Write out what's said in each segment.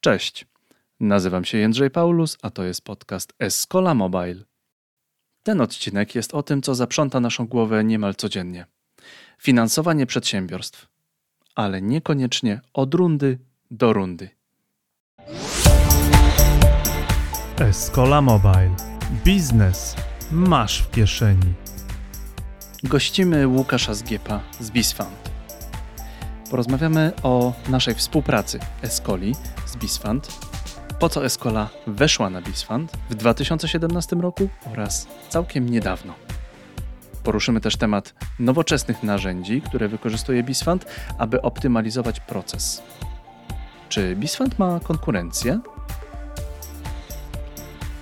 Cześć, nazywam się Jędrzej Paulus, a to jest podcast Escola Mobile. Ten odcinek jest o tym, co zaprząta naszą głowę niemal codziennie. Finansowanie przedsiębiorstw, ale niekoniecznie od rundy do rundy. Escola Mobile. Biznes masz w kieszeni. Gościmy Łukasza Zgiepa z Bisfund. Porozmawiamy o naszej współpracy Escoli z Bisfund, po co Escola weszła na Bisfund w 2017 roku oraz całkiem niedawno. Poruszymy też temat nowoczesnych narzędzi, które wykorzystuje Bisfund, aby optymalizować proces. Czy Bisfund ma konkurencję?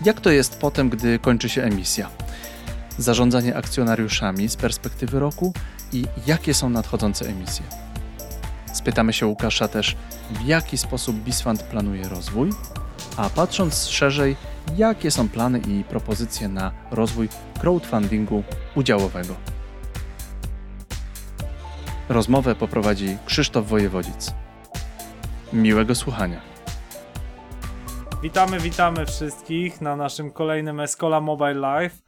Jak to jest potem, gdy kończy się emisja? Zarządzanie akcjonariuszami z perspektywy roku i jakie są nadchodzące emisje? Spytamy się Łukasza też, w jaki sposób Bisfund planuje rozwój, a patrząc szerzej, jakie są plany i propozycje na rozwój crowdfundingu udziałowego. Rozmowę poprowadzi Krzysztof Wojewodzic. Miłego słuchania. Witamy, witamy wszystkich na naszym kolejnym Escola Mobile Live.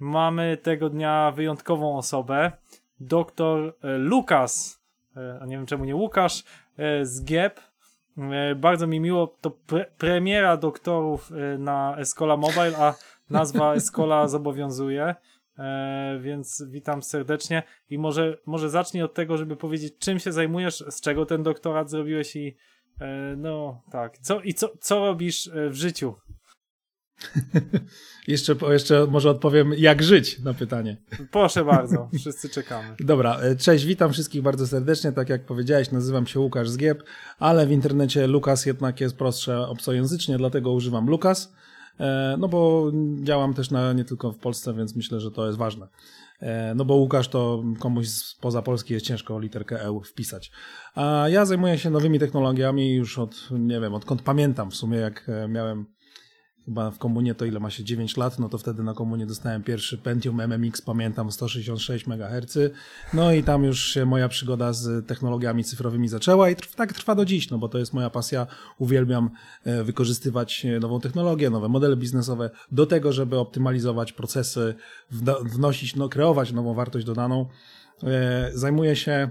Mamy tego dnia wyjątkową osobę, doktor e, Lukas, a nie wiem czemu nie Łukasz, e, z GIEP. Bardzo mi miło, to pre premiera doktorów na Escola Mobile, a nazwa Escola zobowiązuje, więc witam serdecznie i może, może zacznij od tego, żeby powiedzieć czym się zajmujesz, z czego ten doktorat zrobiłeś i no tak, co, i co, co robisz w życiu? jeszcze, jeszcze może odpowiem, jak żyć na pytanie. Proszę bardzo, wszyscy czekamy. Dobra, e, cześć, witam wszystkich bardzo serdecznie. Tak jak powiedziałeś, nazywam się Łukasz Zgieb, ale w internecie Lukas jednak jest prostsze obcojęzycznie, dlatego używam Lukas. E, no bo działam też na, nie tylko w Polsce, więc myślę, że to jest ważne. E, no bo Łukasz to komuś spoza Polski jest ciężko literkę E wpisać. A ja zajmuję się nowymi technologiami już od, nie wiem, odkąd pamiętam w sumie, jak miałem chyba w komunie to ile ma się 9 lat, no to wtedy na komunie dostałem pierwszy Pentium MMX, pamiętam 166 MHz. No i tam już się moja przygoda z technologiami cyfrowymi zaczęła i tak trwa do dziś, no bo to jest moja pasja. Uwielbiam e, wykorzystywać e, nową technologię, nowe modele biznesowe do tego, żeby optymalizować procesy, wnosić, no, kreować nową wartość dodaną. E, zajmuję się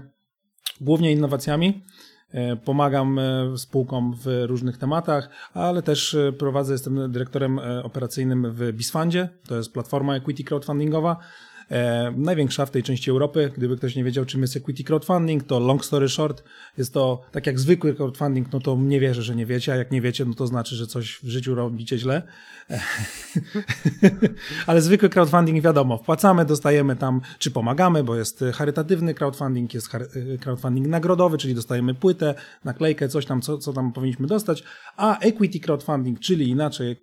głównie innowacjami. E, pomagam e, spółkom w różnych tematach, ale też e, prowadzę, jestem dyrektorem operacyjnym w Bisfundzie, to jest platforma equity crowdfundingowa. E, największa w tej części Europy. Gdyby ktoś nie wiedział, czym jest equity crowdfunding, to long story short, jest to tak jak zwykły crowdfunding, no to nie wierzę, że nie wiecie, a jak nie wiecie, no to znaczy, że coś w życiu robicie źle. Ale zwykły crowdfunding wiadomo, wpłacamy, dostajemy tam, czy pomagamy, bo jest charytatywny crowdfunding, jest e, crowdfunding nagrodowy, czyli dostajemy płytę, naklejkę, coś tam, co, co tam powinniśmy dostać, a equity crowdfunding, czyli inaczej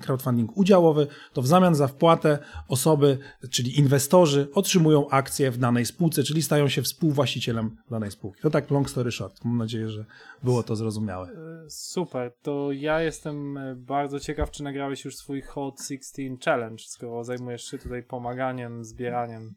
crowdfunding udziałowy, to w zamian za wpłatę osoby, czyli inwestorzy, inwestorzy otrzymują akcje w danej spółce, czyli stają się współwłaścicielem danej spółki. To tak long story short. Mam nadzieję, że było to zrozumiałe. E, super. To ja jestem e, bardzo ciekaw, czy nagrałeś już swój Hot 16 Challenge, skoro zajmujesz się tutaj pomaganiem, zbieraniem.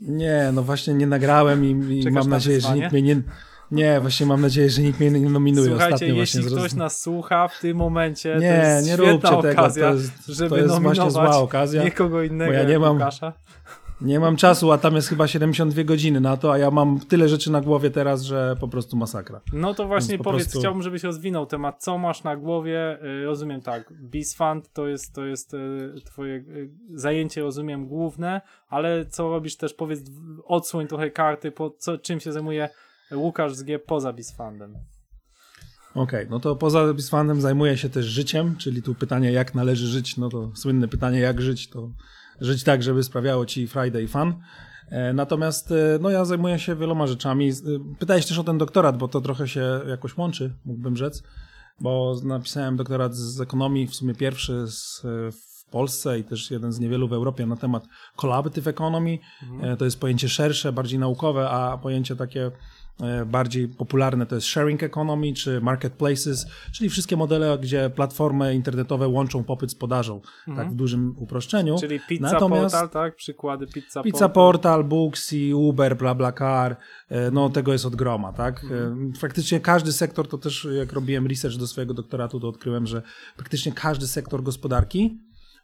Nie, no właśnie nie nagrałem i, i mam nadzieję, że nikt mnie nie... Nie, właśnie mam nadzieję, że nikt mnie nie nominuje. Słuchajcie, Ostatnio jeśli ktoś zrozum... nas słucha w tym momencie, nie, to jest nie róbcie okazja, tego. To jest, żeby to jest właśnie zła okazja. Nikogo innego bo ja nie mam, Łukasza. Nie mam czasu, a tam jest chyba 72 godziny na to, a ja mam tyle rzeczy na głowie teraz, że po prostu masakra. No to właśnie powiedz, prostu... chciałbym, żebyś rozwinął temat, co masz na głowie. Y, rozumiem tak, BizFund to jest, to jest y, twoje y, zajęcie, rozumiem, główne, ale co robisz też, powiedz, odsłoń trochę karty, po co, czym się zajmuje Łukasz z G poza BizFundem. Okej, okay, no to poza BizFundem zajmuję się też życiem, czyli tu pytanie, jak należy żyć, no to słynne pytanie, jak żyć, to żyć tak, żeby sprawiało ci Friday fun. E, natomiast e, no, ja zajmuję się wieloma rzeczami. E, pytałeś też o ten doktorat, bo to trochę się jakoś łączy, mógłbym rzec, bo napisałem doktorat z ekonomii, w sumie pierwszy z, w Polsce i też jeden z niewielu w Europie na temat collaborative economy. Mhm. To jest pojęcie szersze, bardziej naukowe, a pojęcie takie bardziej popularne to jest sharing economy czy marketplaces, czyli wszystkie modele, gdzie platformy internetowe łączą popyt z podażą, tak w dużym uproszczeniu. Czyli pizza Natomiast- portal, tak? Przykłady pizza, Pizza Portal, Booksy, Uber, BlaBlaCar, e, no tego jest od groma, tak? Mhm. E, Faktycznie każdy sektor, to też jak robiłem research do swojego doktoratu, to odkryłem, że praktycznie każdy sektor gospodarki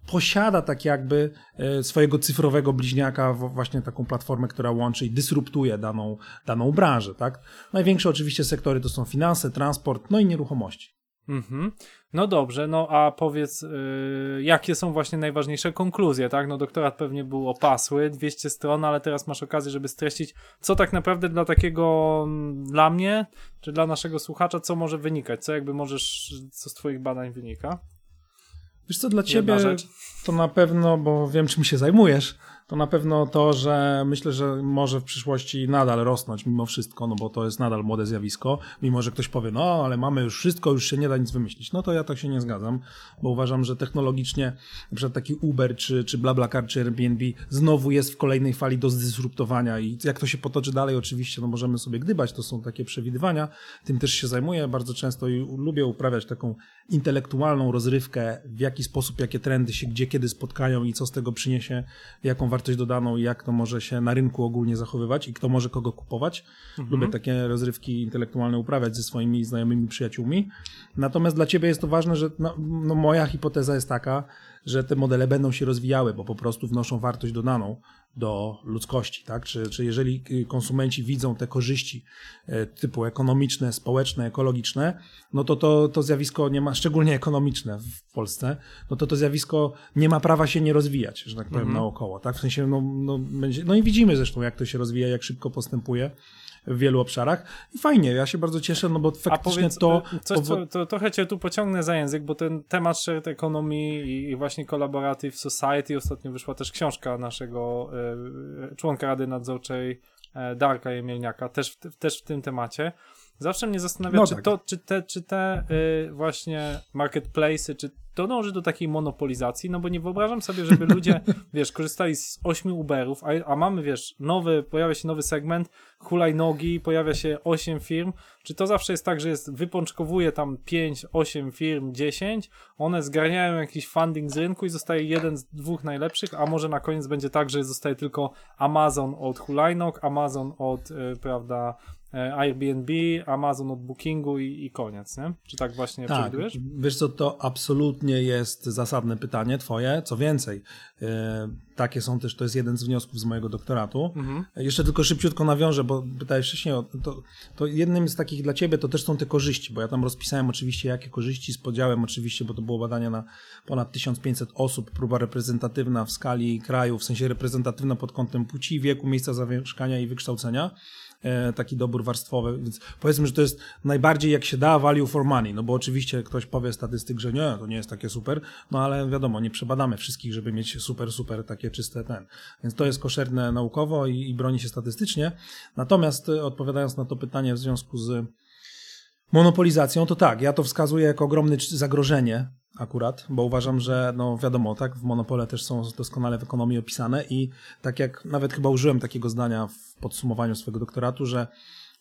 posiada tak jakby e, swojego cyfrowego bliźniaka, właśnie taką platformę, która łączy i dysruptuje daną, daną branżę, tak? Największe oczywiście sektory to są finanse, transport, no i nieruchomości. Mhm. No dobrze, no a powiedz, yy, jakie są właśnie najważniejsze konkluzje, tak? No doktorat pewnie był opasły, 200 stron, ale teraz masz okazję, żeby streścić, co tak naprawdę dla takiego, dla mnie, czy dla naszego słuchacza, co może wynikać, co jakby możesz, co z twoich badań wynika? Wiesz co, dla ciebie to na pewno, bo wiem czym się zajmujesz, to na pewno to, że myślę, że może w przyszłości nadal rosnąć mimo wszystko, no bo to jest nadal młode zjawisko, mimo że ktoś powie, no ale mamy już wszystko, już się nie da nic wymyślić. No to ja tak się nie zgadzam, bo uważam, że technologicznie przykład taki Uber, czy, czy BlaBlaCar, czy Airbnb znowu jest w kolejnej fali do zdysruptowania i jak to się potoczy dalej oczywiście, no możemy sobie gdybać, to są takie przewidywania, tym też się zajmuję bardzo często i lubię uprawiać taką intelektualną rozrywkę, w jaki sposób, jakie trendy się gdzie, kiedy spotkają i co z tego przyniesie, jaką wartość dodaną i jak to może się na rynku ogólnie zachowywać i kto może kogo kupować. Lubię takie rozrywki intelektualne uprawiać ze swoimi znajomymi, przyjaciółmi. Natomiast dla ciebie jest to ważne, że no, no moja hipoteza jest taka, że te modele będą się rozwijały, bo po prostu wnoszą wartość dodaną do ludzkości, tak? Czy, czy jeżeli y, konsumenci widzą te korzyści e, typu ekonomiczne, społeczne, ekologiczne, no to, to to zjawisko nie ma, szczególnie ekonomiczne w Polsce, no to to zjawisko nie ma prawa się nie rozwijać, że tak powiem, naokoło, tak? W sensie, no, no, będzie, no i widzimy zresztą, jak to się rozwija, jak szybko postępuje w wielu obszarach i fajnie, ja się bardzo cieszę, no bo faktycznie powiedz, to... y, coś, co, to trochę cię tu pociągnę za język, bo ten temat shared economy i, właśnie collaborative society, ostatnio wyszła też książka naszego y, członka Rady Nadzorczej e, Darka Jemielniaka, też w, też w tym temacie. Zawsze mnie zastanawia, No czy, tak. to, czy te, czy te y, właśnie marketplace'y, czy to dąży do takiej monopolizacji, no bo nie wyobrażam sobie, żeby ludzie, wiesz, korzystali z ośmiu Uberów, a, a mamy, wiesz, nowy, pojawia się nowy segment, hulajnogi, pojawia się osiem firm, czy to zawsze jest tak, że jest, wypączkowuje tam 5, 8 firm, 10, one zgarniają jakiś funding z rynku i zostaje jeden z dwóch najlepszych, a może na koniec będzie tak, że zostaje tylko Amazon od hulajnog, Amazon od, y, prawda, e, Airbnb, Amazon od Bookingu i, i koniec, nie? Czy tak właśnie Tak, przewidujesz? wiesz co, to absolutnie jest zasadne pytanie twoje, co więcej, e, takie są też, to jest jeden z wniosków z mojego doktoratu. Mhm. Jeszcze tylko szybciutko nawiążę, bo pytałeś wcześniej, o, to, to jednym z takich dla ciebie to też są te korzyści, bo ja tam rozpisałem oczywiście jakie korzyści z podziałem oczywiście, bo to było badanie na ponad 1500 osób, próba reprezentatywna w skali kraju, w sensie reprezentatywna pod kątem płci, wieku, miejsca zamieszkania i wykształcenia e, taki dobór warstwowy, więc powiedzmy, że to jest najbardziej jak się da value for money, no bo oczywiście ktoś powie statystyk, że nie, to nie jest takie super, no ale wiadomo, nie przebadamy wszystkich, żeby mieć super, super takie czyste ten, więc to jest koszerne naukowo i, i broni się statystycznie, natomiast e, odpowiadając na to pytanie w związku z monopolizacją, to tak, ja to wskazuję jako ogromne zagrożenie akurat, bo uważam, że no wiadomo, tak, w monopole też są doskonale w ekonomii opisane i tak jak nawet chyba użyłem takiego zdania w podsumowaniu swojego doktoratu, że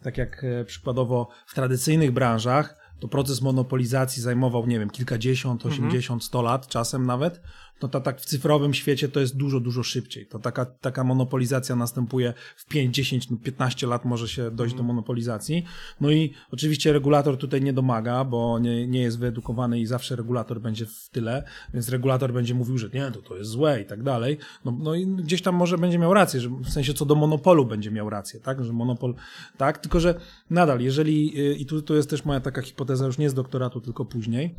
tak jak e, przykładowo w tradycyjnych branżach to proces monopolizacji zajmował, nie wiem, kilkadziesiąt, osiemdziesiąt, sto lat czasem nawet, no to tak w cyfrowym świecie to jest dużo, dużo szybciej. To taka, taka monopolizacja następuje w 5, 10, no 15 lat może się dojść do monopolizacji. No i oczywiście regulator tutaj nie domaga, bo nie, nie jest wyedukowany i zawsze regulator będzie w tyle, więc regulator będzie mówił, że nie, to to jest złe i tak dalej. No, no i gdzieś tam może będzie miał rację, że w sensie co do monopolu będzie miał rację, tak, że monopol, tak, tylko że nadal, jeżeli, y, i tu, tu jest też moja taka hipoteza już nie z doktoratu, tylko później,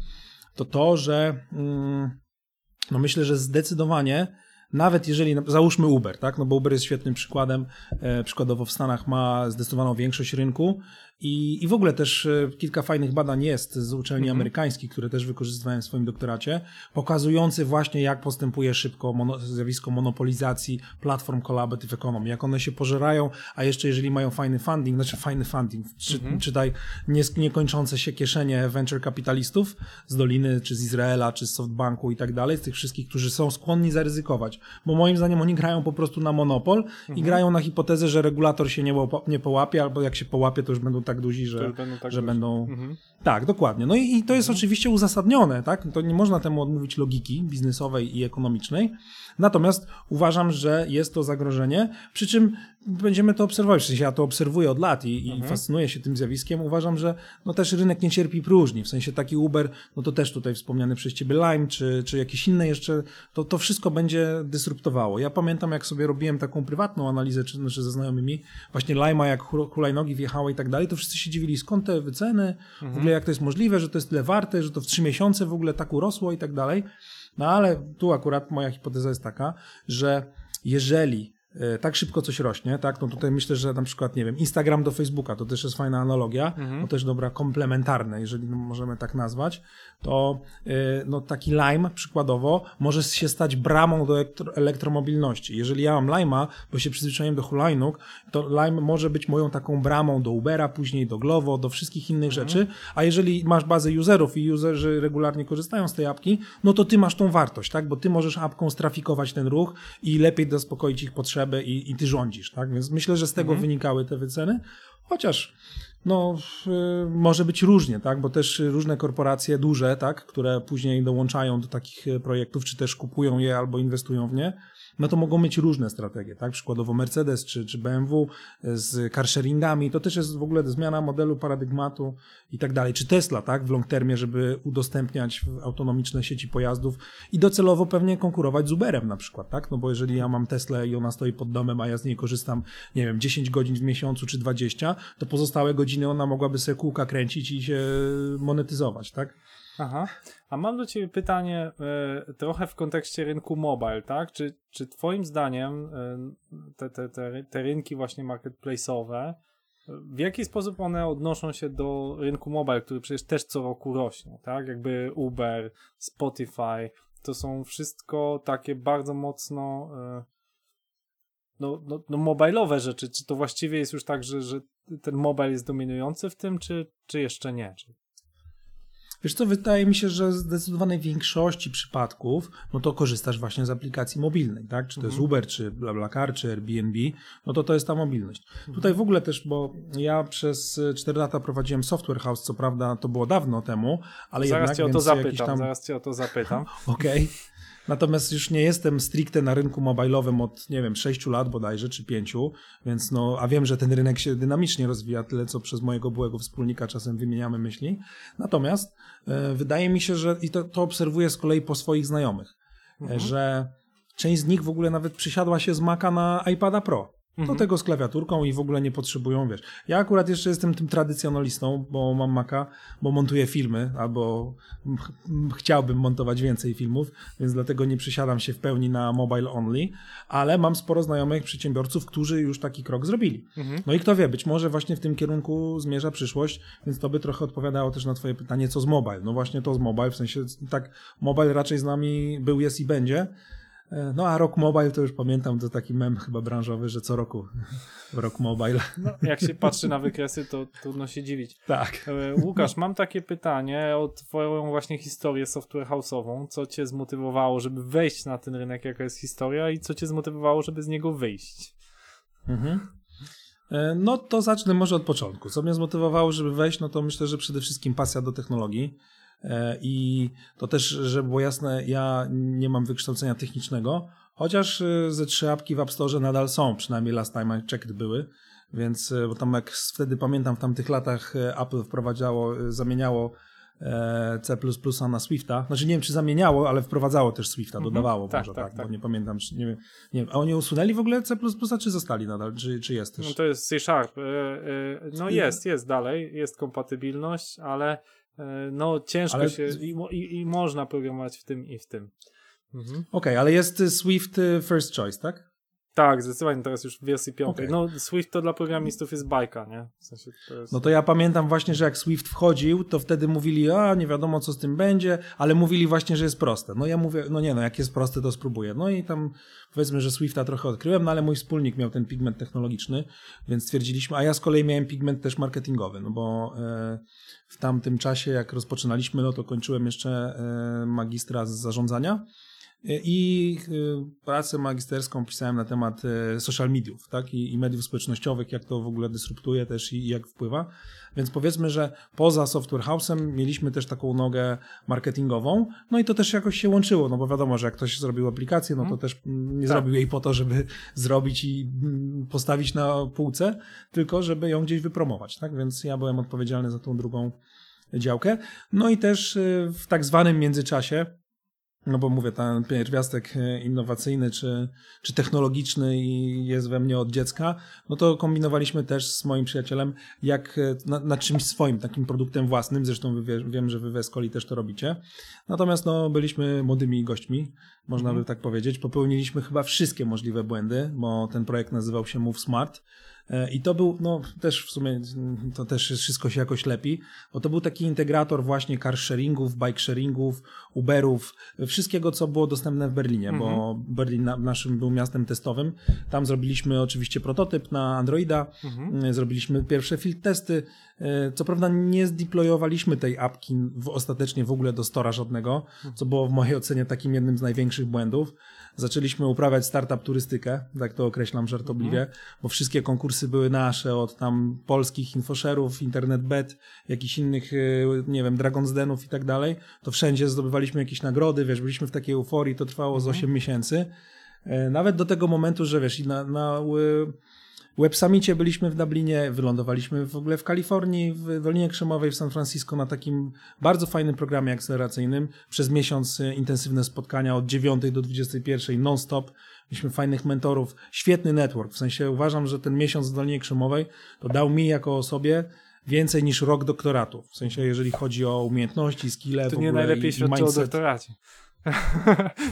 to to, że mm, no myślę, że zdecydowanie nawet jeżeli, załóżmy Uber, tak, no bo Uber jest świetnym przykładem, e, przykładowo w Stanach ma zdecydowaną większość rynku I, I w ogóle też e, kilka fajnych badań jest z uczelni Mhm. amerykańskich, które też wykorzystywałem w swoim doktoracie, pokazujący właśnie, jak postępuje szybko mono, zjawisko monopolizacji platform collaborative economy, jak one się pożerają, a jeszcze jeżeli mają fajny funding, znaczy fajny funding, czy, Mhm. czytaj nies- niekończące się kieszenie venture kapitalistów z Doliny, czy z Izraela, czy z Softbanku i tak dalej, z tych wszystkich, którzy są skłonni zaryzykować, bo moim zdaniem oni grają po prostu na monopol Mhm. i grają na hipotezę, że regulator się nie, nie połapie, albo jak się połapie, to już będą tak duzi, że, będą tak że będą... Mhm. Tak, dokładnie. No i, i to jest oczywiście uzasadnione, tak? To nie można temu odmówić logiki biznesowej i ekonomicznej. Natomiast uważam, że jest to zagrożenie, przy czym będziemy to obserwować. W sensie ja to obserwuję od lat i, i fascynuję się tym zjawiskiem. Uważam, że no też rynek nie cierpi próżni. W sensie taki Uber, no to też tutaj wspomniany przez ciebie Lime, czy, czy jakieś inne jeszcze, to, to wszystko będzie dysruptowało. Ja pamiętam, jak sobie robiłem taką prywatną analizę, czy, znaczy ze znajomymi, właśnie Lime'a, jak hul- hulajnogi wjechały i tak dalej, to wszyscy się dziwili, skąd te wyceny, w ogóle jak to jest możliwe, że to jest tyle warte, że to w trzy miesiące w ogóle tak urosło i tak dalej. No ale tu akurat moja hipoteza jest taka, że jeżeli tak szybko coś rośnie, tak, no tutaj myślę, że na przykład, nie wiem, Instagram do Facebooka, to też jest fajna analogia, no też dobra, komplementarne, jeżeli możemy tak nazwać, to e, no taki Lime przykładowo może się stać bramą do elektro, elektromobilności. Jeżeli ja mam Lime'a, bo się przyzwyczaiłem do hulajnóg, to Lime może być moją taką bramą do Ubera, później do Glovo, do wszystkich innych rzeczy, a jeżeli masz bazę userów i userzy regularnie korzystają z tej apki, no to ty masz tą wartość, tak, bo ty możesz apką strafikować ten ruch i lepiej zaspokoić ich potrzeby i, i ty rządzisz, tak, więc myślę, że z tego wynikały te wyceny, chociaż no, y, może być różnie, tak? Bo też różne korporacje duże, tak, które później dołączają do takich y, projektów, czy też kupują je albo inwestują w nie, no to mogą mieć różne strategie, tak? Przykładowo Mercedes czy, czy BMW z carsharingami, to też jest w ogóle zmiana modelu paradygmatu i tak dalej. Czy Tesla, tak? W long termie, żeby udostępniać autonomiczne sieci pojazdów i docelowo pewnie konkurować z Uberem na przykład, tak? No bo jeżeli ja mam Teslę i ona stoi pod domem, a ja z niej korzystam, nie wiem, 10 godzin w miesiącu czy 20, to pozostałe godziny ona mogłaby sobie kółka kręcić i się monetyzować, tak? Aha. A mam do Ciebie pytanie e, trochę w kontekście rynku mobile, tak? Czy, czy Twoim zdaniem e, te, te, te, te rynki właśnie marketplace'owe, e, w jaki sposób one odnoszą się do rynku mobile, który przecież też co roku rośnie, tak? Jakby Uber, Spotify, to są wszystko takie bardzo mocno no, no, no mobilowe rzeczy. Czy to właściwie jest już tak, że, że ten mobile jest dominujący w tym, czy, czy jeszcze nie? Czy... Wiesz co, wydaje mi się, że w zdecydowanej większości przypadków, no to korzystasz właśnie z aplikacji mobilnej, tak? Czy to jest Uber, czy BlaBlaCar, czy Airbnb, no to to jest ta mobilność. Tutaj w ogóle też, bo ja przez 4 lata prowadziłem Software House, co prawda to było dawno temu, ale Zaraz jednak cię o to zapytam, tam... zaraz cię o to zapytam. Okej. Natomiast już nie jestem stricte na rynku mobilowym od, nie wiem, 6 lat bodajże, czy 5, więc no, a wiem, że ten rynek się dynamicznie rozwija, tyle co przez mojego byłego wspólnika czasem wymieniamy myśli. Natomiast e, wydaje mi się, że i to, to obserwuję z kolei po swoich znajomych, e, że część z nich w ogóle nawet przysiadła się z Maca na iPada Pro. Do tego z klawiaturką i w ogóle nie potrzebują, wiesz. Ja akurat jeszcze jestem tym tradycjonalistą, bo mam Maca, bo montuję filmy, albo chciałbym montować więcej filmów, więc dlatego nie przysiadam się w pełni na mobile only, ale mam sporo znajomych przedsiębiorców, którzy już taki krok zrobili. No i kto wie, być może właśnie w tym kierunku zmierza przyszłość, więc to by trochę odpowiadało też na twoje pytanie, co z mobile. No właśnie to z mobile, w sensie tak mobile raczej z nami był, jest i będzie, No a Rock Mobile to już pamiętam, to taki mem chyba branżowy, że co roku Rock Mobile. No, jak się patrzy na wykresy, to trudno się dziwić. Tak. E, Łukasz, mam takie pytanie o twoją właśnie historię software house'ową. Co cię zmotywowało, żeby wejść na ten rynek, jaka jest historia i co cię zmotywowało, żeby z niego wyjść? Mhm. E, No to zacznę może od początku. Co mnie zmotywowało, żeby wejść, no to myślę, że przede wszystkim pasja do technologii. E, I to też, żeby było jasne, ja nie mam wykształcenia technicznego, chociaż e, ze trzy apki w App Store nadal są, przynajmniej last time I checked były, więc e, bo tam jak wtedy pamiętam w tamtych latach Apple wprowadzało, zamieniało C++ na Swifta. Znaczy nie wiem, czy zamieniało, ale wprowadzało też Swifta, dodawało Tak, może, tak, tak, tak. bo nie pamiętam, czy, nie, wiem, nie wiem. A oni usunęli w ogóle C++, czy zostali nadal, czy, czy jest też? No to jest C Sharp. No jest, jest dalej, jest kompatybilność, ale no ciężko Ale- się i, i, i można programować w tym i w tym. Mhm. Okej, ale jest Swift y, first choice, tak? Tak, zdecydowanie teraz już w wersji piątej. Okej. No Swift to dla programistów jest bajka, nie? W sensie to jest... No to ja pamiętam właśnie, że jak Swift wchodził, to wtedy mówili, a nie wiadomo co z tym będzie, ale mówili właśnie, że jest proste. No ja mówię, no nie no, jak jest proste, to spróbuję. No i tam powiedzmy, że Swifta trochę odkryłem, no ale mój wspólnik miał ten pigment technologiczny, więc stwierdziliśmy, a ja z kolei miałem pigment też marketingowy, no bo e, w tamtym czasie, jak rozpoczynaliśmy, no to kończyłem jeszcze e, magistra z zarządzania. I y, pracę magisterską pisałem na temat y, social mediów, tak? I, mediów społecznościowych, jak to w ogóle dysruptuje też i, jak wpływa. Więc powiedzmy, że poza Software House'em mieliśmy też taką nogę marketingową, no i to też jakoś się łączyło, no bo wiadomo, że jak ktoś zrobił aplikację, no to też mm, nie Tak. zrobił jej po to, żeby zrobić i mm, postawić na półce, tylko żeby ją gdzieś wypromować, tak? Więc ja byłem odpowiedzialny za tą drugą działkę. No i też w tak zwanym międzyczasie, no bo mówię, ten pierwiastek e, innowacyjny czy, czy technologiczny jest we mnie od dziecka, no to kombinowaliśmy też z moim przyjacielem, jak e, na, na czymś swoim, takim produktem własnym, zresztą wie- wiem, że wy w Escoli też to robicie. Natomiast no, byliśmy młodymi gośćmi, można by tak powiedzieć. Popełniliśmy chyba wszystkie możliwe błędy, bo ten projekt nazywał się Move Smart. E, I to był, no też w sumie to też wszystko się jakoś lepi, bo to był taki integrator właśnie car sharingów, bike sharingów, Uberów, wszystkiego, co było dostępne w Berlinie, bo Berlin na, naszym był miastem testowym. Tam zrobiliśmy oczywiście prototyp na Androida, e, zrobiliśmy pierwsze field testy. E, Co prawda nie zdeployowaliśmy tej apki w, ostatecznie w ogóle do stora żadnego, co było w mojej ocenie takim jednym z największych błędów. Zaczęliśmy uprawiać startup turystykę, tak to określam żartobliwie, bo wszystkie konkursy były nasze, od tam polskich infoszerów, internet.bet, jakichś innych, y, nie wiem, Dragon's Denów i tak dalej. To wszędzie zdobywaliśmy jakieś nagrody, wiesz, byliśmy w takiej euforii, to trwało z 8 miesięcy. E, Nawet do tego momentu, że wiesz, i na, na y, Web Summicie byliśmy w Dublinie, wylądowaliśmy w ogóle w Kalifornii, w Dolinie Krzemowej, w San Francisco na takim bardzo fajnym programie akceleracyjnym. Przez miesiąc y, intensywne spotkania od 9 do 21 non-stop. Mieliśmy fajnych mentorów, świetny network. W sensie uważam, że ten miesiąc w Dolinie Krzemowej to dał mi jako osobie więcej niż rok doktoratu. W sensie jeżeli chodzi o umiejętności, skille, To w nie ogóle najlepiej i, i świadczy o doktoracie.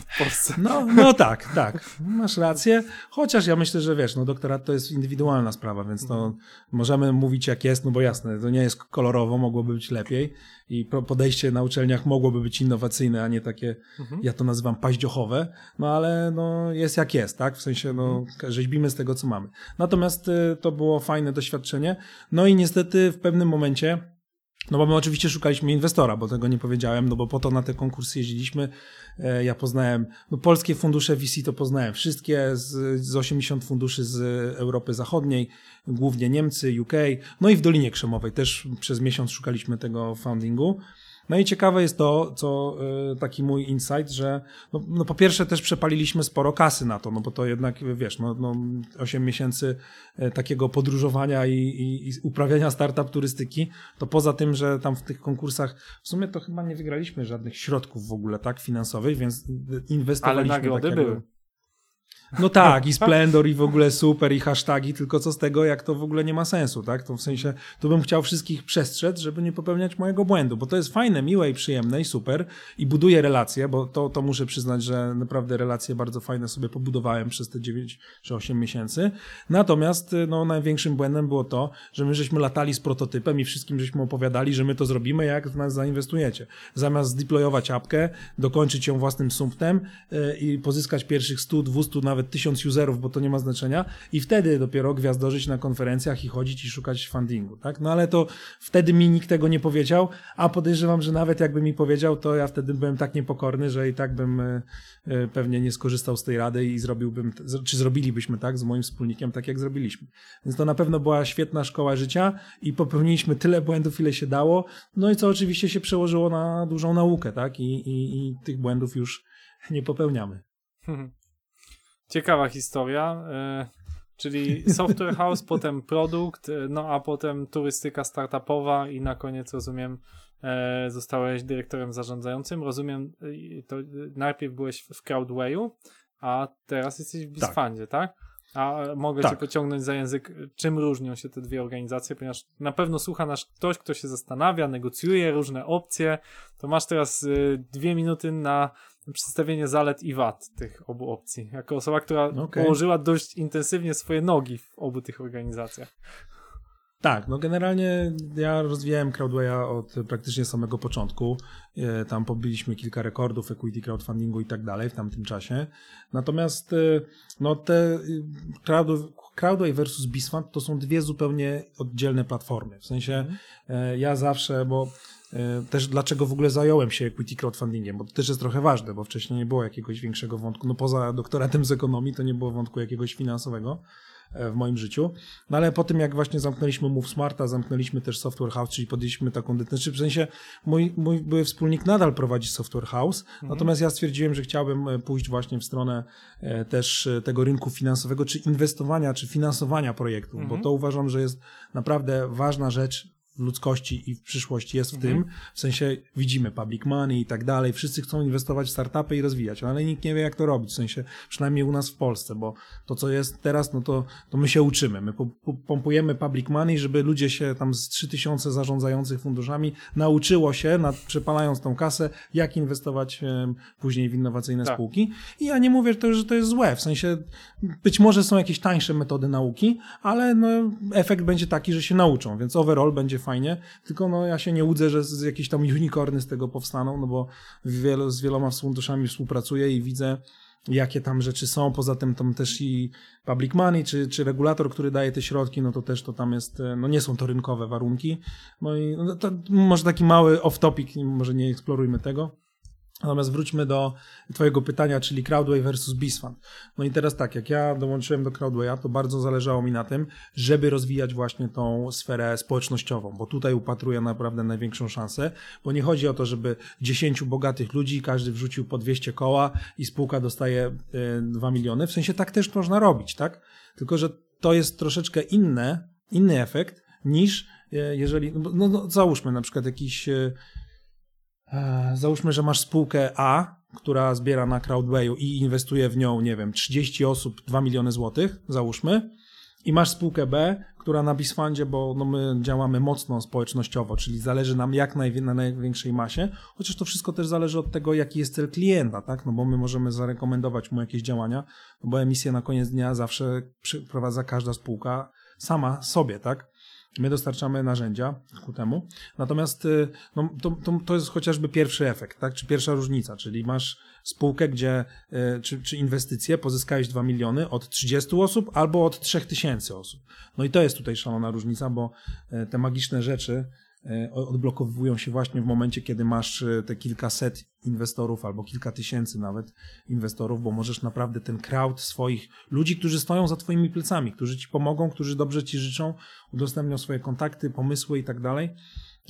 W Polsce. No, no tak, tak. Masz rację. Chociaż ja myślę, że wiesz, no doktorat to jest indywidualna sprawa, więc to możemy mówić jak jest, no bo jasne, to nie jest kolorowo, mogłoby być lepiej i podejście na uczelniach mogłoby być innowacyjne, a nie takie, ja to nazywam paździochowe, no ale no jest jak jest, tak? W sensie, no rzeźbimy z tego, co mamy. Natomiast y, to było fajne doświadczenie. No i niestety w pewnym momencie no bo my oczywiście szukaliśmy inwestora, bo tego nie powiedziałem, no bo po to na te konkursy jeździliśmy. E, Ja poznałem, no polskie fundusze VC to poznałem wszystkie, z, z 80 funduszy z Europy Zachodniej, głównie Niemcy, UK, no i w Dolinie Krzemowej też przez miesiąc szukaliśmy tego foundingu. No i ciekawe jest to, co e, taki mój insight, że no, no po pierwsze też przepaliliśmy sporo kasy na to, no bo to jednak, wiesz, no, no 8 miesięcy e, takiego podróżowania i, i, i uprawiania startup turystyki, to poza tym, że tam w tych konkursach, w sumie to chyba nie wygraliśmy żadnych środków w ogóle, tak, finansowych, więc Ale inwestowaliśmy nagrody tak jakby- były. No tak, i Splendor, i w ogóle super, i hasztagi, tylko co z tego, jak to w ogóle nie ma sensu, tak? To w sensie, tu bym chciał wszystkich przestrzec, żeby nie popełniać mojego błędu, bo to jest fajne, miłe i przyjemne i super i buduje relacje, bo to, to muszę przyznać, że naprawdę relacje bardzo fajne sobie pobudowałem przez te 9 czy 8 miesięcy. Natomiast, no, największym błędem było to, że my żeśmy latali z prototypem i wszystkim żeśmy opowiadali, że my to zrobimy, jak w nas zainwestujecie. Zamiast zdeployować apkę, dokończyć ją własnym sumptem yy, i pozyskać pierwszych 100, 200, nawet 1000 userów, bo to nie ma znaczenia i wtedy dopiero gwiazdożyć na konferencjach i chodzić i szukać fundingu, tak? No ale to wtedy mi nikt tego nie powiedział, a podejrzewam, że nawet jakby mi powiedział, to ja wtedy byłem tak niepokorny, że i tak bym e, e, pewnie nie skorzystał z tej rady i zrobiłbym, czy zrobilibyśmy tak z moim wspólnikiem, tak jak zrobiliśmy. Więc to na pewno była świetna szkoła życia i popełniliśmy tyle błędów, ile się dało, no i co oczywiście się przełożyło na dużą naukę, tak? I, i, i tych błędów już nie popełniamy. Ciekawa historia. e, Czyli software house, potem produkt, e, no a potem turystyka startupowa i na koniec rozumiem e, zostałeś dyrektorem zarządzającym. Rozumiem, to najpierw byłeś w Crowdwayu, a teraz jesteś w Bizfundzie, tak? A e, mogę Tak. cię pociągnąć za język, czym różnią się te dwie organizacje, ponieważ na pewno słucha nas ktoś, kto się zastanawia, negocjuje różne opcje. To masz teraz dwie minuty na przedstawienie zalet i wad tych obu opcji. Jako osoba, która Okej. położyła dość intensywnie swoje nogi w obu tych organizacjach. Tak, no generalnie ja rozwijałem Crowdwaya od praktycznie samego początku. E, Tam pobiliśmy kilka rekordów equity crowdfundingu i tak dalej w tamtym czasie. Natomiast e, no te Crowd- Crowdway versus Bisfund to są dwie zupełnie oddzielne platformy. W sensie e, ja zawsze, bo e, też dlaczego w ogóle zająłem się equity crowdfundingiem, bo to też jest trochę ważne, bo wcześniej nie było jakiegoś większego wątku, no poza doktoratem z ekonomii to nie było wątku jakiegoś finansowego e, w moim życiu. No ale po tym, jak właśnie zamknęliśmy Move Smarta, zamknęliśmy też Software House, czyli podjęliśmy taką decyzję, w sensie mój, mój były wspólnik nadal prowadzi Software House, natomiast ja stwierdziłem, że chciałbym e, pójść właśnie w stronę e, też e, tego rynku finansowego, czy inwestowania, czy finansowania projektów, bo to uważam, że jest naprawdę ważna rzecz ludzkości i w przyszłości jest w tym, w sensie widzimy public money i tak dalej, wszyscy chcą inwestować w startupy i rozwijać, ale nikt nie wie jak to robić, w sensie przynajmniej u nas w Polsce, bo to co jest teraz, no to, to my się uczymy, my po- po- pompujemy public money, żeby ludzie się tam z 3000 zarządzających funduszami nauczyło się, nad, przepalając tą kasę, jak inwestować później w innowacyjne Tak. spółki. I ja nie mówię, że to, że to jest złe, w sensie być może są jakieś tańsze metody nauki, ale no, efekt będzie taki, że się nauczą, więc overall będzie fajnie, tylko no, ja się nie łudzę, że z, jakieś tam unicorny z tego powstaną, no bo wielo, z wieloma funduszami współpracuję i widzę, jakie tam rzeczy są, poza tym tam też i public money, czy, czy regulator, który daje te środki, no to też to tam jest, e, no nie są to rynkowe warunki, no i no to może taki mały off-topic, może nie eksplorujmy tego, Natomiast wróćmy do Twojego pytania, czyli Crowdway versus Bisfund. No i teraz tak, jak ja dołączyłem do Crowdwaya, to bardzo zależało mi na tym, żeby rozwijać właśnie tą sferę społecznościową, bo tutaj upatruję naprawdę największą szansę, bo nie chodzi o to, żeby 10 bogatych ludzi, każdy wrzucił po 200 koła i spółka dostaje e, 2 miliony. W sensie tak też można robić, tak? Tylko, że to jest troszeczkę inne, inny efekt niż e, jeżeli, no, no, no załóżmy na przykład jakiś e, E, Załóżmy, że masz spółkę A, która zbiera na Crowdwayu i inwestuje w nią, nie wiem, 30 osób, 2 miliony złotych, załóżmy. I masz spółkę B, która na Bisfundzie, bo no my działamy mocno społecznościowo, czyli zależy nam jak najwie, na największej masie, chociaż to wszystko też zależy od tego, jaki jest cel klienta, tak? No bo my możemy zarekomendować mu jakieś działania, no bo emisję na koniec dnia zawsze przeprowadza każda spółka sama sobie, tak? My dostarczamy narzędzia ku temu. Natomiast y, no, to, to, to jest chociażby pierwszy efekt, tak? czy pierwsza różnica, czyli masz spółkę, gdzie y, czy, czy inwestycje pozyskałeś 2 miliony od 30 osób albo od 3000 osób. No i to jest tutaj szalona różnica, bo y, te magiczne rzeczy odblokowują się właśnie w momencie, kiedy masz y, te kilkaset inwestorów albo kilka tysięcy nawet inwestorów, bo możesz naprawdę ten crowd swoich ludzi, którzy stoją za twoimi plecami, którzy ci pomogą, którzy dobrze ci życzą, udostępnią swoje kontakty, pomysły i tak dalej,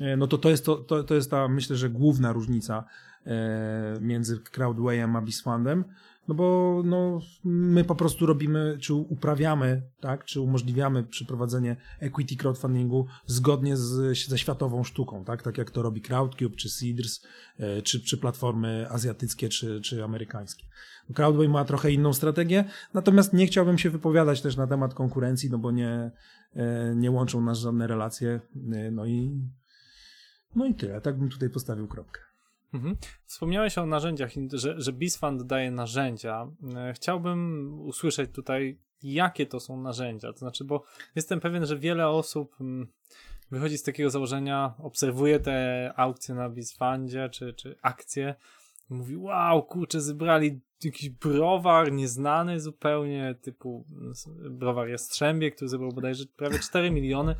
e, no to to jest, to, to, to jest ta, myślę, że główna różnica e, między Crowdwayem a Bisfundem, no bo no, my po prostu robimy, czy uprawiamy, tak, czy umożliwiamy przeprowadzenie equity crowdfundingu zgodnie z, ze światową sztuką, tak, tak jak to robi Crowdcube, czy Seedrs, e, czy, czy platformy azjatyckie, czy, czy amerykańskie. Crowdway ma trochę inną strategię, natomiast nie chciałbym się wypowiadać też na temat konkurencji, no bo nie, e, nie łączą nas żadne relacje, e, no i no i tyle, tak bym tutaj postawił kropkę. Mhm. Wspomniałeś o narzędziach, że, że BizFund daje narzędzia. E, Chciałbym usłyszeć tutaj, jakie to są narzędzia. To znaczy, bo jestem pewien, że wiele osób mm, wychodzi z takiego założenia, obserwuje te aukcje na BizFundzie, czy, czy akcje, mówi, wow, kurczę, zebrali jakiś browar nieznany zupełnie, typu mm, browar Jastrzębie, który zebrał bodajże prawie 4 miliony.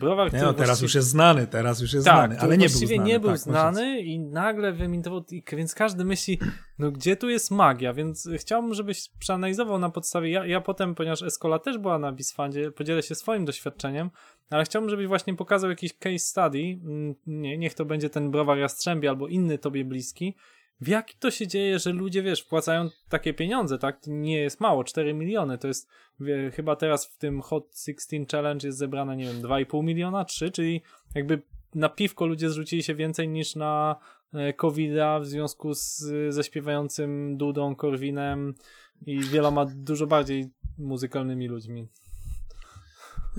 Browar, który no, teraz już jest znany, teraz już jest tak, znany, ale nie był właściwie znany. nie był tak, masz znany rację. i nagle wyemintował, i- więc każdy myśli, no gdzie tu jest magia, więc chciałbym, żebyś przeanalizował na podstawie, ja, ja potem, ponieważ Escola też była na Bisfundzie, podzielę się swoim doświadczeniem, ale chciałbym, żebyś właśnie pokazał jakiś case study, mm, nie, niech to będzie ten browar Jastrzębie albo inny tobie bliski, w jaki to się dzieje, że ludzie, wiesz, wpłacają takie pieniądze, tak? To nie jest mało, 4 miliony, to jest wie, chyba teraz w tym Hot 16 Challenge jest zebrane, nie wiem, 2,5 miliona, 3, czyli jakby na piwko ludzie zrzucili się więcej niż na e, COVID-a w związku z, ze śpiewającym Dudą, Korwinem i wieloma dużo bardziej muzykalnymi ludźmi.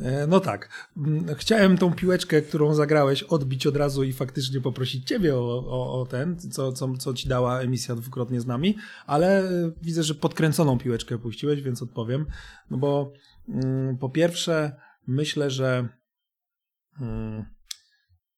E, no tak. Mm, chciałem tą piłeczkę, którą zagrałeś, odbić od razu i faktycznie poprosić ciebie o, o, o ten, co, co, co ci dała emisja dwukrotnie z nami, ale widzę, że podkręconą piłeczkę puściłeś, więc odpowiem. No bo mm, po pierwsze, myślę, że mm,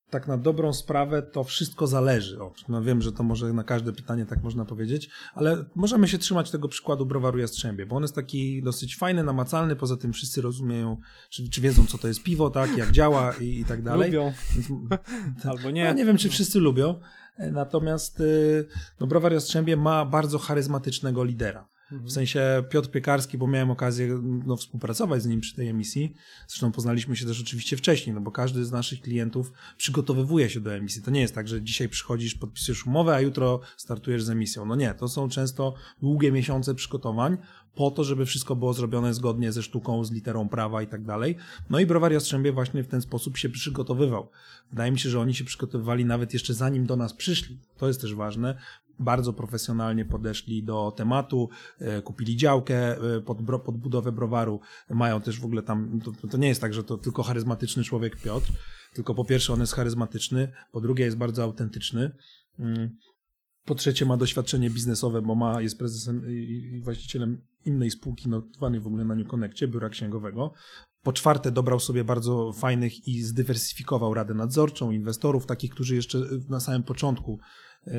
tak na dobrą sprawę to wszystko zależy. O, no wiem, że to może na każde pytanie tak można powiedzieć, ale możemy się trzymać tego przykładu browaru Jastrzębie, bo on jest taki dosyć fajny, namacalny, poza tym wszyscy rozumieją, czy, czy wiedzą, co to jest piwo, tak, jak działa i, i tak dalej. Lubią. Więc, Albo nie. Ja nie wiem, czy wszyscy lubią, natomiast y, no, browar Jastrzębie ma bardzo charyzmatycznego lidera. W sensie Piotr Piekarski, bo miałem okazję no, współpracować z nim przy tej emisji. Zresztą poznaliśmy się też oczywiście wcześniej, no bo każdy z naszych klientów przygotowywuje się do emisji. To nie jest tak, że dzisiaj przychodzisz, podpisujesz umowę, a jutro startujesz z emisją. No nie, to są często długie miesiące przygotowań po to, żeby wszystko było zrobione zgodnie ze sztuką, z literą prawa i tak dalej. No i Browar Jastrzębie właśnie w ten sposób się przygotowywał. Wydaje mi się, że oni się przygotowywali nawet jeszcze zanim do nas przyszli. To jest też ważne bardzo profesjonalnie podeszli do tematu, e, kupili działkę e, pod, bro, pod budowę browaru, mają też w ogóle tam, to, to nie jest tak, że to tylko charyzmatyczny człowiek Piotr, tylko po pierwsze on jest charyzmatyczny, po drugie jest bardzo autentyczny, mm. po trzecie ma doświadczenie biznesowe, bo ma, jest prezesem i właścicielem innej spółki notowanej w ogóle na New Connectie, biura księgowego. Po czwarte, dobrał sobie bardzo fajnych i zdywersyfikował radę nadzorczą, inwestorów, takich, którzy jeszcze na samym początku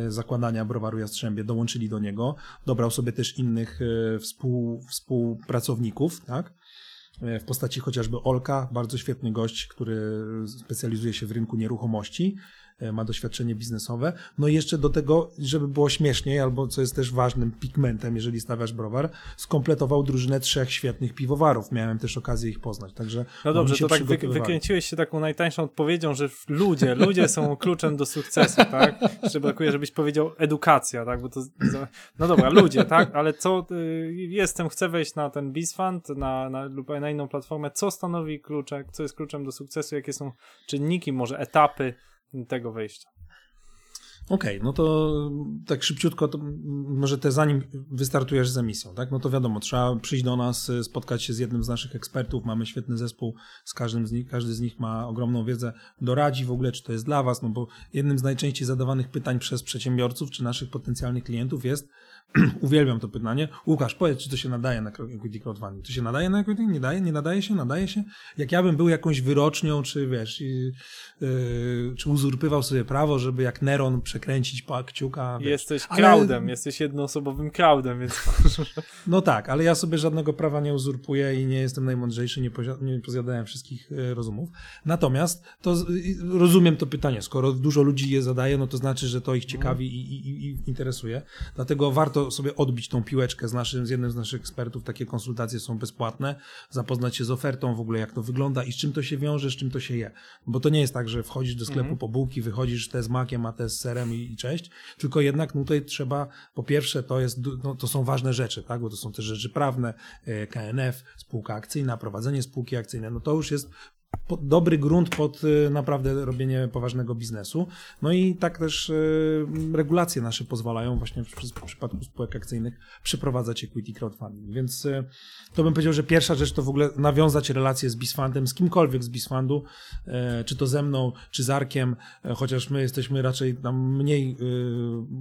zakładania browaru Jastrzębie dołączyli do niego. Dobrał sobie też innych e, współ, współpracowników, tak? E, w postaci chociażby Olka, bardzo świetny gość, który specjalizuje się w rynku nieruchomości. E, ma doświadczenie biznesowe. No i jeszcze do tego, żeby było śmieszniej, albo co jest też ważnym pigmentem, jeżeli stawiasz browar, skompletował drużynę trzech świetnych piwowarów. Miałem też okazję ich poznać, także No dobrze, to tak wy, wykręciłeś się taką najtańszą odpowiedzią, że ludzie, ludzie są kluczem do sukcesu, tak? Jeszcze brakuje, żebyś powiedział edukacja, tak? Bo to, no dobra, ludzie, tak? Ale co, y, jestem, chcę wejść na ten BizFund, na, na, lub na inną platformę, co stanowi kluczek, co jest kluczem do sukcesu, jakie są czynniki, może etapy, tego wejścia. Okej, okay, no to tak szybciutko, to może te zanim wystartujesz z emisją, tak? No to wiadomo, trzeba przyjść do nas, spotkać się z jednym z naszych ekspertów, mamy świetny zespół, z każdym z nich, każdy z nich ma ogromną wiedzę, doradzi w ogóle, czy to jest dla was, no bo jednym z najczęściej zadawanych pytań przez przedsiębiorców, czy naszych potencjalnych klientów jest, uwielbiam to pytanie. Łukasz, powiedz, czy to się nadaje na equity crowdfunding? To się nadaje na equity? Nie daje? Nie nadaje się? Nadaje się? Jak ja bym był jakąś wyrocznią, czy wiesz, yy, yy, czy uzurpywał sobie prawo, żeby jak Neron przekręcić kciuka. Wiesz. Jesteś crowdem, ale... jesteś jednoosobowym crowdem, więc... No tak, ale ja sobie żadnego prawa nie uzurpuję i nie jestem najmądrzejszy, nie, nie pozjadałem wszystkich e, rozumów. Natomiast to rozumiem to pytanie. Skoro dużo ludzi je zadaje, no to znaczy, że to ich ciekawi i, i, i interesuje. Dlatego warto warto sobie odbić tą piłeczkę z, naszym, z jednym z naszych ekspertów. Takie konsultacje są bezpłatne. Zapoznać się z ofertą w ogóle, jak to wygląda i z czym to się wiąże, z czym to się je. Bo to nie jest tak, że wchodzisz do sklepu mhm. po bułki, wychodzisz te z makiem, a te z serem i, i cześć. Tylko jednak no, tutaj trzeba, po pierwsze, to, jest, no, to są ważne rzeczy, tak? bo to są też rzeczy prawne, e, KNF, spółka akcyjna, prowadzenie spółki akcyjnej. No to już jest dobry grunt pod y, naprawdę robienie poważnego biznesu. No i tak też y, regulacje nasze pozwalają właśnie w, przypadku spółek akcyjnych przeprowadzać equity crowdfunding. Więc y, to bym powiedział, że pierwsza rzecz to w ogóle nawiązać relacje z Bisfundem, z kimkolwiek z Bisfundu, czy to ze mną, czy z Arkiem, chociaż my jesteśmy raczej tam mniej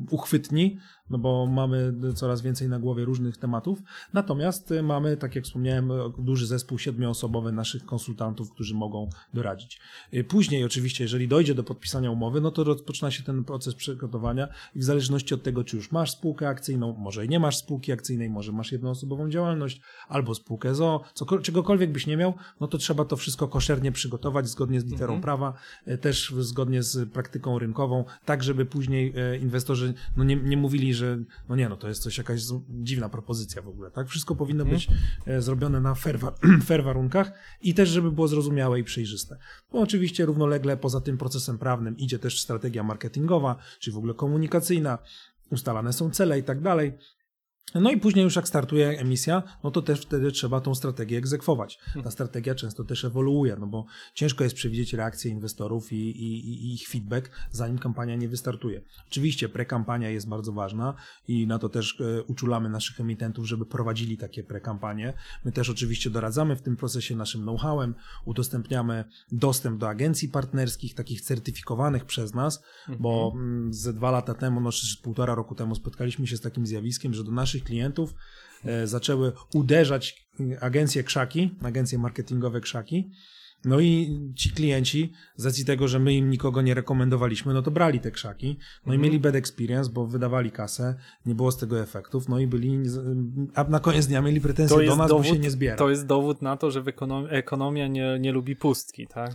uchwytni, no bo mamy coraz więcej na głowie różnych tematów. Natomiast mamy, tak jak wspomniałem, duży zespół siedmioosobowy naszych konsultantów, którzy mogą doradzić. Później oczywiście, jeżeli dojdzie do podpisania umowy, no to rozpoczyna się ten proces przygotowania i w zależności od tego, czy już masz spółkę akcyjną, może i nie masz spółki akcyjnej, może masz jednoosobową działalność, albo spółkę ZO, czegokolwiek byś nie miał, no to trzeba to wszystko koszernie przygotować zgodnie z literą mhm. prawa, też zgodnie z praktyką rynkową, tak żeby później inwestorzy no nie, nie mówili, że no nie, no to jest coś jakaś dziwna propozycja w ogóle, tak? Wszystko powinno mhm. być e, zrobione na fair, fair warunkach i też, żeby było zrozumiałe i przejrzyste. Bo oczywiście równolegle poza tym procesem prawnym idzie też strategia marketingowa, czy w ogóle komunikacyjna, ustalane są cele i tak dalej. No i później już jak startuje emisja, no to też wtedy trzeba tą strategię egzekwować. Ta strategia często też ewoluuje, no bo ciężko jest przewidzieć reakcję inwestorów i, i, i ich feedback, zanim kampania nie wystartuje. Oczywiście prekampania jest bardzo ważna i na to też e, uczulamy naszych emitentów, żeby prowadzili takie prekampanie. My też oczywiście doradzamy w tym procesie naszym know-howem, udostępniamy dostęp do agencji partnerskich, takich certyfikowanych przez nas, bo mm, ze dwa lata temu, no czy półtora roku temu spotkaliśmy się z takim zjawiskiem, że do naszych klientów e, zaczęły uderzać e, agencje krzaki, agencje marketingowe krzaki. No i ci klienci, z racji tego, że my im nikogo nie rekomendowaliśmy, no to brali te krzaki, no i mieli bad experience, bo wydawali kasę, nie było z tego efektów, no i byli, a na koniec dnia mieli pretensje do nas, bo się nie zbiera. to jest dowód na to, że ekonomia nie, nie lubi pustki, tak?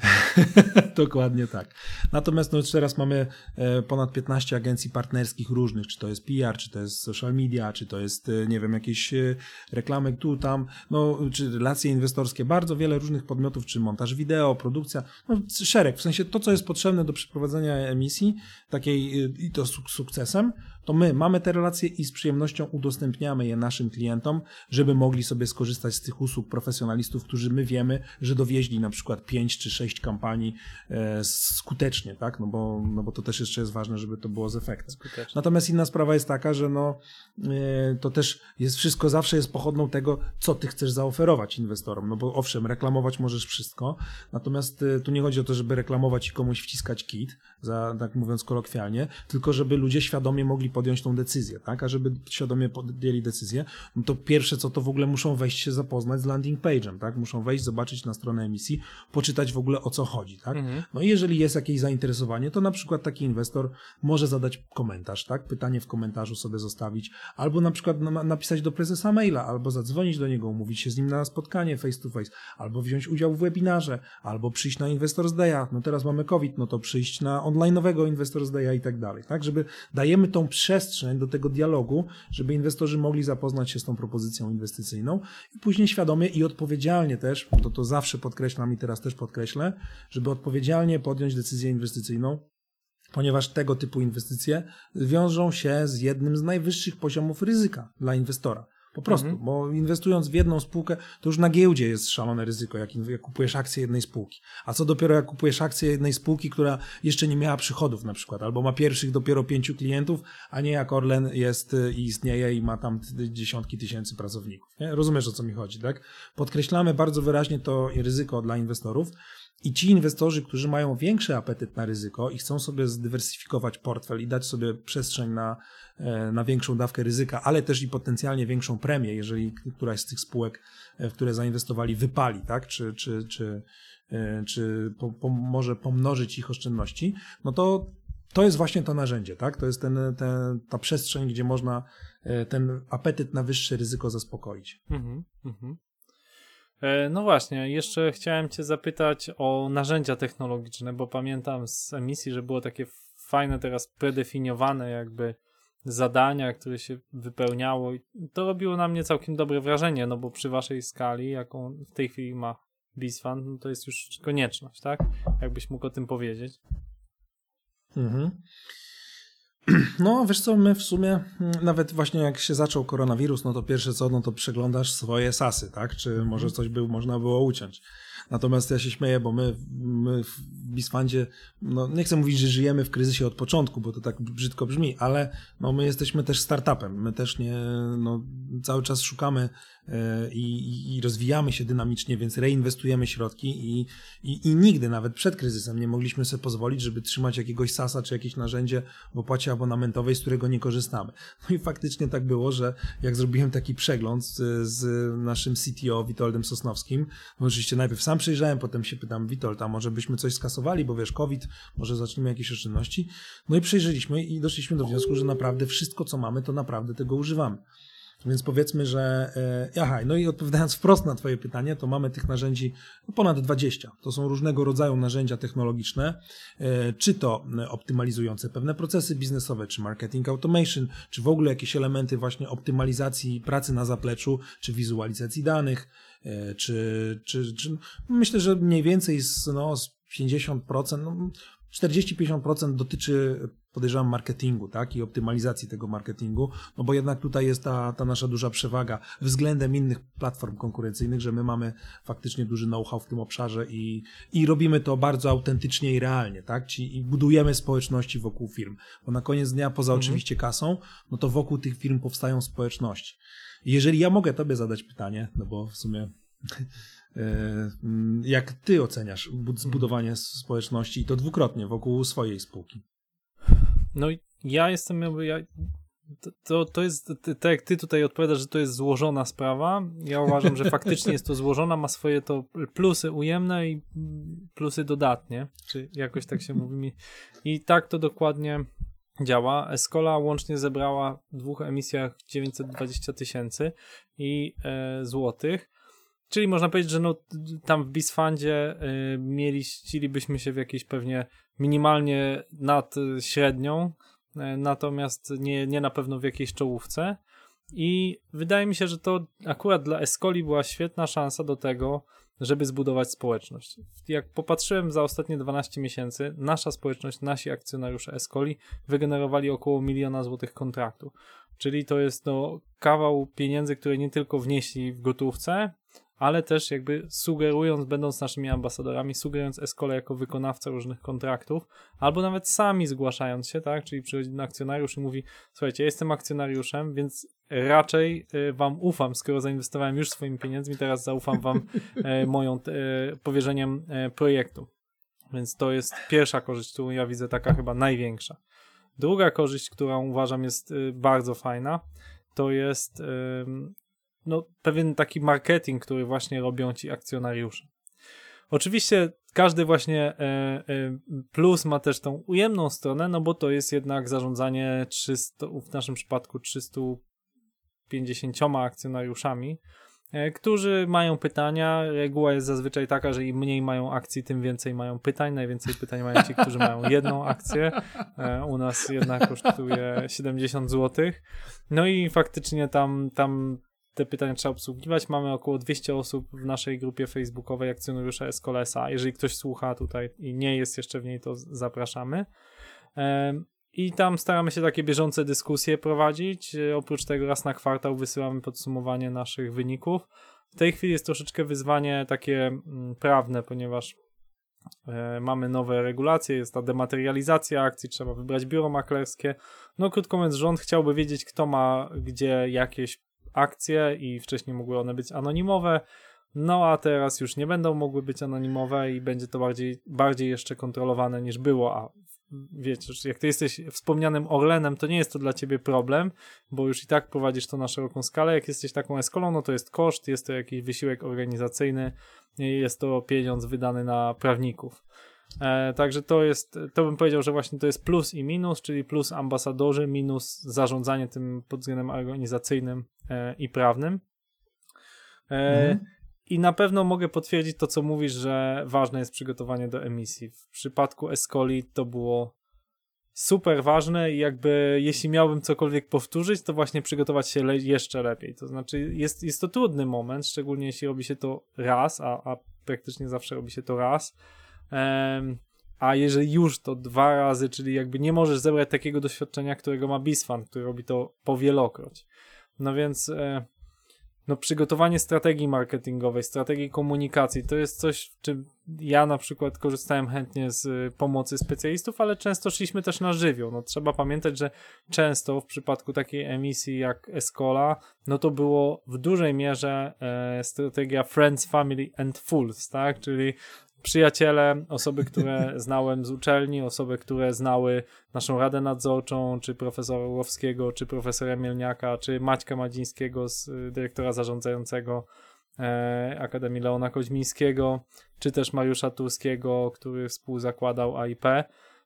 Dokładnie tak. Natomiast no, teraz mamy e, ponad 15 agencji partnerskich różnych, czy to jest PR, czy to jest social media, czy to jest, e, nie wiem, jakieś e, reklamy tu, tam, no, czy relacje inwestorskie, bardzo wiele różnych podmiotów, czy montaż wideo, produkcja, no, szereg, w sensie to, co jest potrzebne do przeprowadzenia emisji, takiej i to suk- sukcesem, to my mamy te relacje i z przyjemnością udostępniamy je naszym klientom, żeby mogli sobie skorzystać z tych usług profesjonalistów, którzy my wiemy, że dowieźli na przykład 5 czy 6 kampanii e, skutecznie, tak? No bo, no bo to też jeszcze jest ważne, żeby to było z efektem. Skutecznie. Natomiast inna sprawa jest taka, że no, e, to też jest wszystko zawsze jest pochodną tego, co ty chcesz zaoferować inwestorom. No bo owszem, reklamować możesz wszystko, natomiast e, tu nie chodzi o to, żeby reklamować i komuś wciskać kit, za, tak mówiąc kolokwialnie, tylko żeby ludzie świadomie mogli podjąć tą decyzję, tak? A żeby świadomie podjęli decyzję, no to pierwsze co to w ogóle muszą wejść się zapoznać z landing page'em, tak? Muszą wejść, zobaczyć na stronę emisji, poczytać w ogóle o co chodzi, tak? No i jeżeli jest jakieś zainteresowanie, to na przykład taki inwestor może zadać komentarz, tak? Pytanie w komentarzu sobie zostawić, albo na przykład na- napisać do prezesa maila, albo zadzwonić do niego, umówić się z nim na spotkanie face to face, albo wziąć udział w webinarze, albo przyjść na Investors Day'a, no teraz mamy COVID, no to przyjść na online'owego Investors Day'a i tak dalej, tak? Żeby dajemy tą przestrzeń do tego dialogu, żeby inwestorzy mogli zapoznać się z tą propozycją inwestycyjną i później świadomie i odpowiedzialnie też, to to zawsze podkreślam i teraz też podkreślę, żeby odpowiedzialnie podjąć decyzję inwestycyjną, ponieważ tego typu inwestycje wiążą się z jednym z najwyższych poziomów ryzyka dla inwestora. Po prostu, bo inwestując w jedną spółkę, to już na giełdzie jest szalone ryzyko, jak, jak kupujesz akcję jednej spółki. A co dopiero jak kupujesz akcję jednej spółki, która jeszcze nie miała przychodów na przykład, albo ma pierwszych dopiero pięciu klientów, a nie jak Orlen jest y, i istnieje i ma tam dziesiątki tysięcy pracowników. Nie? Rozumiesz o co mi chodzi, tak? Podkreślamy bardzo wyraźnie to ryzyko dla inwestorów. I ci inwestorzy, którzy mają większy apetyt na ryzyko i chcą sobie zdywersyfikować portfel i dać sobie przestrzeń na, e, na większą dawkę ryzyka, ale też i potencjalnie większą premię, jeżeli któraś z tych spółek, e, w które zainwestowali, wypali, tak? Czy, czy, czy, e, czy po, po, może pomnożyć ich oszczędności, no to to jest właśnie to narzędzie, tak? To jest ten, ten, ta przestrzeń, gdzie można ten apetyt na wyższe ryzyko zaspokoić. Mhm, mhm. E, No właśnie, jeszcze chciałem Cię zapytać o narzędzia technologiczne, bo pamiętam z emisji, że było takie fajne teraz predefiniowane jakby zadania, które się wypełniało i to robiło na mnie całkiem dobre wrażenie, no bo przy Waszej skali, jaką w tej chwili ma BizFund, no to jest już konieczność, tak? Jakbyś mógł o tym powiedzieć. Mhm. No, wiesz co, my w sumie, mm, nawet właśnie jak się zaczął koronawirus, no to pierwsze co, no to przeglądasz swoje sasy, tak? Czy może coś był, można było uciąć. Natomiast ja się śmieję, bo my, my w Bisfandzie, no nie chcę mówić, że żyjemy w kryzysie od początku, bo to tak brzydko brzmi, ale no my jesteśmy też startupem. My też nie, no cały czas szukamy e, i, i- rozwijamy się dynamicznie, więc reinwestujemy środki i, i, i nigdy, nawet przed kryzysem, nie mogliśmy sobie pozwolić, żeby trzymać jakiegoś sasa czy jakieś narzędzie w opłacie abonamentowej, z którego nie korzystamy. No i faktycznie tak było, że jak zrobiłem taki przegląd z, z naszym CTO Witoldem Sosnowskim, no oczywiście najpierw sam przejrzałem, potem się pytam, Witold, a może byśmy coś skasowali, bo wiesz, COVID, może zaczniemy jakieś oszczędności. No i przejrzeliśmy i doszliśmy do wniosku, że naprawdę wszystko, co mamy, to naprawdę tego używamy. Więc powiedzmy, że. E, aha, no i odpowiadając wprost na Twoje pytanie, to mamy tych narzędzi no, ponad 20. To są różnego rodzaju narzędzia technologiczne, e, czy to optymalizujące pewne procesy biznesowe, czy marketing automation, czy w ogóle jakieś elementy właśnie optymalizacji pracy na zapleczu, czy wizualizacji danych, czy, czy, czy myślę, że mniej więcej z, no, z 50%, no, 40-50% dotyczy podejrzewam, marketingu, tak, i optymalizacji tego marketingu, no bo jednak tutaj jest ta, ta nasza duża przewaga względem innych platform konkurencyjnych, że my mamy faktycznie duży know-how w tym obszarze i, i robimy to bardzo autentycznie i realnie, tak, Ci, i budujemy społeczności wokół firm, bo na koniec dnia, poza Mhm. oczywiście kasą, no to wokół tych firm powstają społeczności. Jeżeli ja mogę Tobie zadać pytanie, no bo w sumie e, mm, jak Ty oceniasz bud- zbudowanie społeczności i to dwukrotnie wokół swojej spółki? No ja jestem jakby, ja, to- to, jest, tak jak ty tutaj odpowiadasz, że to jest złożona sprawa, ja uważam, że faktycznie jest to złożona, ma swoje to plusy ujemne i plusy dodatnie, czy jakoś tak się mówi. I tak to dokładnie działa. Escola łącznie zebrała w dwóch emisjach 920 tysięcy i e, złotych. Czyli można powiedzieć, że no, tam w Bisfundzie y, mieli, chcielibyśmy się w jakiejś pewnie minimalnie nad y, średnią, y, natomiast nie, nie na pewno w jakiejś czołówce. I wydaje mi się, że to akurat dla Escoli była świetna szansa do tego, żeby zbudować społeczność. Jak popatrzyłem za ostatnie 12 miesięcy, nasza społeczność, nasi akcjonariusze Escoli wygenerowali około miliona złotych kontraktu. Czyli to jest no, kawał pieniędzy, które nie tylko wnieśli w gotówce, ale też jakby sugerując, będąc naszymi ambasadorami, sugerując Escole jako wykonawcę różnych kontraktów, albo nawet sami zgłaszając się, tak, czyli przychodzi na akcjonariusz i mówi, słuchajcie, jestem akcjonariuszem, więc raczej y, wam ufam, skoro zainwestowałem już swoimi pieniędzmi, teraz zaufam wam e, moją e, powierzeniem e, projektu. Więc to jest pierwsza korzyść, którą ja widzę, taka chyba największa. Druga korzyść, którą uważam jest bardzo fajna, to jest no, pewien taki marketing, który właśnie robią ci akcjonariusze. Oczywiście każdy właśnie e, e, plus ma też tą ujemną stronę, no bo to jest jednak zarządzanie 300, w naszym przypadku 350 akcjonariuszami, e, którzy mają pytania. Reguła jest zazwyczaj taka, że im mniej mają akcji, tym więcej mają pytań. Najwięcej pytań mają ci, którzy mają jedną akcję. U nas jednak kosztuje 70 zł. No i faktycznie tam, tam te pytania trzeba obsługiwać. Mamy około 200 osób w naszej grupie facebookowej akcjonariusze Escolesa. Jeżeli ktoś słucha tutaj i nie jest jeszcze w niej, to zapraszamy. I tam staramy się takie bieżące dyskusje prowadzić. E, Oprócz tego raz na kwartał wysyłamy podsumowanie naszych wyników. W tej chwili jest troszeczkę wyzwanie takie mm, prawne, ponieważ e, mamy nowe regulacje, jest ta dematerializacja akcji, trzeba wybrać biuro maklerskie. No krótko mówiąc, rząd chciałby wiedzieć, kto ma gdzie jakieś akcje i wcześniej mogły one być anonimowe, no a teraz już nie będą mogły być anonimowe i będzie to bardziej, bardziej jeszcze kontrolowane niż było, a wiecie, jak ty jesteś wspomnianym Orlenem, to nie jest to dla ciebie problem, bo już i tak prowadzisz to na szeroką skalę, jak jesteś taką eskolą, no to jest koszt, jest to jakiś wysiłek organizacyjny, jest to pieniądz wydany na prawników. E, także to jest, to bym powiedział, że właśnie to jest plus i minus, czyli plus ambasadorzy, minus zarządzanie tym pod względem organizacyjnym i prawnym. E, Mhm. I na pewno mogę potwierdzić to, co mówisz, że ważne jest przygotowanie do emisji. W przypadku Escoli to było super ważne i jakby jeśli miałbym cokolwiek powtórzyć, to właśnie przygotować się le- jeszcze lepiej. To znaczy jest, jest to trudny moment, szczególnie jeśli robi się to raz, a, a praktycznie zawsze robi się to raz. Em, a jeżeli już to dwa razy, czyli jakby nie możesz zebrać takiego doświadczenia, którego ma Bisfan, który robi to powielokroć. No więc e, no przygotowanie strategii marketingowej, strategii komunikacji, to jest coś, czym ja na przykład korzystałem chętnie z y, pomocy specjalistów, ale często szliśmy też na żywioł. No trzeba pamiętać, że często w przypadku takiej emisji jak Escola, no to było w dużej mierze e, strategia Friends, Family and Fools, tak? Czyli przyjaciele, osoby, które znałem z uczelni, osoby, które znały naszą Radę Nadzorczą, czy profesora Łowskiego, czy profesora Mielniaka, czy Maćka Madzińskiego, z y, dyrektora zarządzającego e, Akademii Leona Koźmińskiego, czy też Mariusza Turskiego, który współzakładał AIP,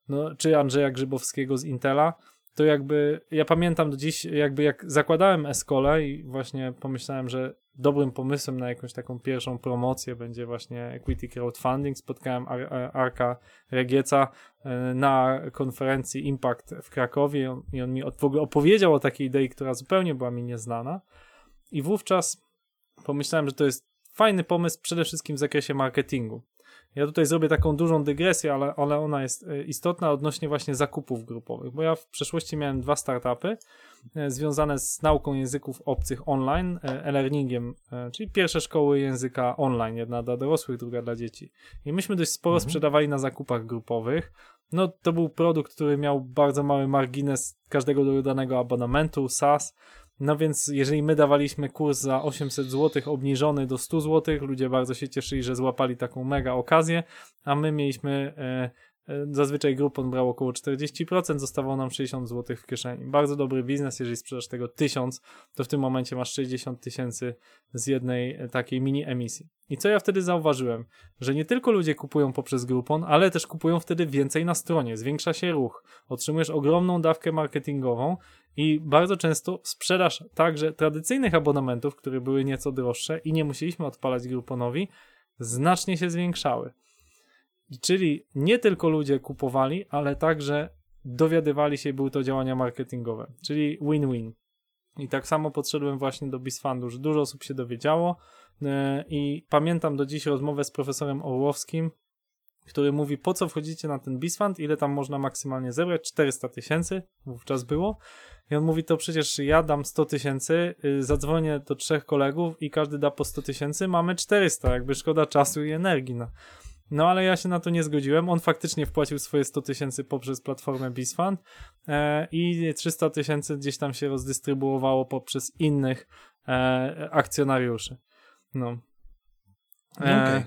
no, czy Andrzeja Grzybowskiego z Intela, to jakby ja pamiętam do dziś, jakby jak zakładałem Escole i właśnie pomyślałem, że dobrym pomysłem na jakąś taką pierwszą promocję będzie właśnie equity crowdfunding. Spotkałem Ar Ar- Arka Regieca e, na konferencji Impact w Krakowie i on, i on mi w ogóle opowiedział o takiej idei, która zupełnie była mi nieznana i wówczas pomyślałem, że to jest fajny pomysł przede wszystkim w zakresie marketingu. Ja tutaj zrobię taką dużą dygresję, ale, ale ona jest e, istotna odnośnie właśnie zakupów grupowych, bo ja w przeszłości miałem dwa startupy e, związane z nauką języków obcych online, e, e-learningiem, czyli pierwsze szkoły języka online, jedna dla dorosłych, druga dla dzieci. I myśmy dość sporo Mhm. sprzedawali na zakupach grupowych. No to był produkt, który miał bardzo mały margines każdego dodanego abonamentu, SaaS. No więc jeżeli my dawaliśmy kurs za 800 zł obniżony do 100 zł, ludzie bardzo się cieszyli, że złapali taką mega okazję, a my mieliśmy e, zazwyczaj Groupon brał około 40%, zostawało nam 60 zł w kieszeni. Bardzo dobry biznes, jeżeli sprzedasz tego 1000, to w tym momencie masz 60 tysięcy z jednej e, takiej mini emisji. I co ja wtedy zauważyłem? Że nie tylko ludzie kupują poprzez Groupon, ale też kupują wtedy więcej na stronie, zwiększa się ruch, otrzymujesz ogromną dawkę marketingową i bardzo często sprzedaż także tradycyjnych abonamentów, które były nieco droższe i nie musieliśmy odpalać Grouponowi, znacznie się zwiększały. Czyli nie tylko ludzie kupowali, ale także dowiadywali się, były to działania marketingowe, czyli win-win. I tak samo podszedłem właśnie do Bisfundu, że dużo osób się dowiedziało e, i pamiętam do dziś rozmowę z profesorem Orłowskim, który mówi, po co wchodzicie na ten Bisfund, ile tam można maksymalnie zebrać, 400 tysięcy, wówczas było. I on mówi, to przecież ja dam 100 tysięcy, y, zadzwonię do trzech kolegów i każdy da po 100 tysięcy, mamy 400, jakby szkoda czasu i energii. No. No ale ja się na to nie zgodziłem, on faktycznie wpłacił swoje 100 tysięcy poprzez platformę Bisfund e, i 300 tysięcy gdzieś tam się rozdystrybuowało poprzez innych e, akcjonariuszy. No. E, Okej.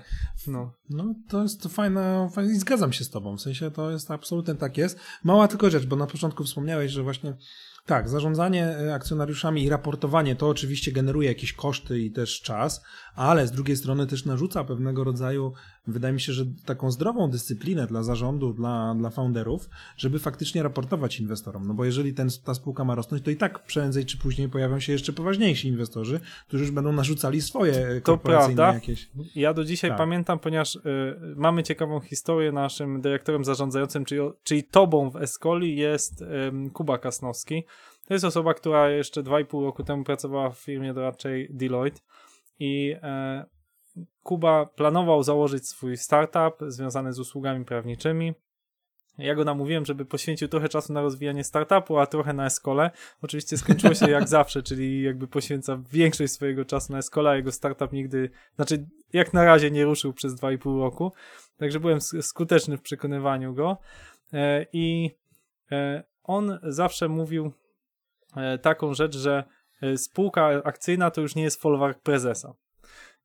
no. No, to jest to fajne, fajne i zgadzam się z tobą, w sensie to jest absolutnie tak jest. Mała tylko rzecz, bo na początku wspomniałeś, że właśnie tak, zarządzanie e, akcjonariuszami i raportowanie to oczywiście generuje jakieś koszty i też czas, ale z drugiej strony też narzuca pewnego rodzaju, wydaje mi się, że taką zdrową dyscyplinę dla zarządu, dla, dla founderów, żeby faktycznie raportować inwestorom. No bo jeżeli ten, ta spółka ma rosnąć, to i tak prędzej czy później pojawią się jeszcze poważniejsi inwestorzy, którzy już będą narzucali swoje korporacyjne prawda. jakieś. Ja do dzisiaj Tak. pamiętam, ponieważ y, mamy ciekawą historię, naszym dyrektorem zarządzającym, czyli, czyli tobą w Escoli jest ym, Kuba Kasnowski. To jest osoba, która jeszcze 2,5 roku temu pracowała w firmie doradczej Deloitte i e, Kuba planował założyć swój startup związany z usługami prawniczymi. Ja go namówiłem, żeby poświęcił trochę czasu na rozwijanie startupu, a trochę na Escole. Oczywiście skończyło się jak zawsze, czyli jakby poświęca większość swojego czasu na Escole, a jego startup nigdy, znaczy jak na razie nie ruszył przez 2,5 roku. Także byłem sk- skuteczny w przekonywaniu go. E, I e, on zawsze mówił taką rzecz, że e, spółka akcyjna to już nie jest folwark prezesa.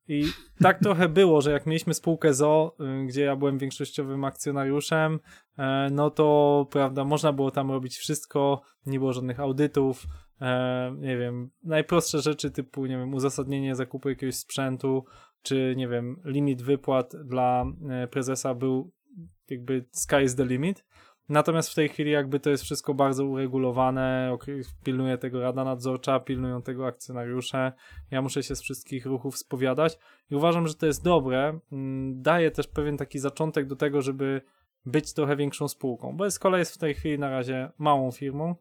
I tak trochę było, że jak mieliśmy spółkę ZO, y, gdzie ja byłem większościowym akcjonariuszem, e, no to prawda, można było tam robić wszystko, nie było żadnych audytów, e, nie wiem, najprostsze rzeczy typu, nie wiem, uzasadnienie zakupu jakiegoś sprzętu, czy nie wiem, limit wypłat dla e, prezesa był jakby sky is the limit. Natomiast w tej chwili jakby to jest wszystko bardzo uregulowane, pilnuje tego rada nadzorcza, pilnują tego akcjonariusze, ja muszę się z wszystkich ruchów spowiadać i uważam, że to jest dobre, mm, daje też pewien taki zaczątek do tego, żeby być trochę większą spółką, bo Escola jest w tej chwili na razie małą firmą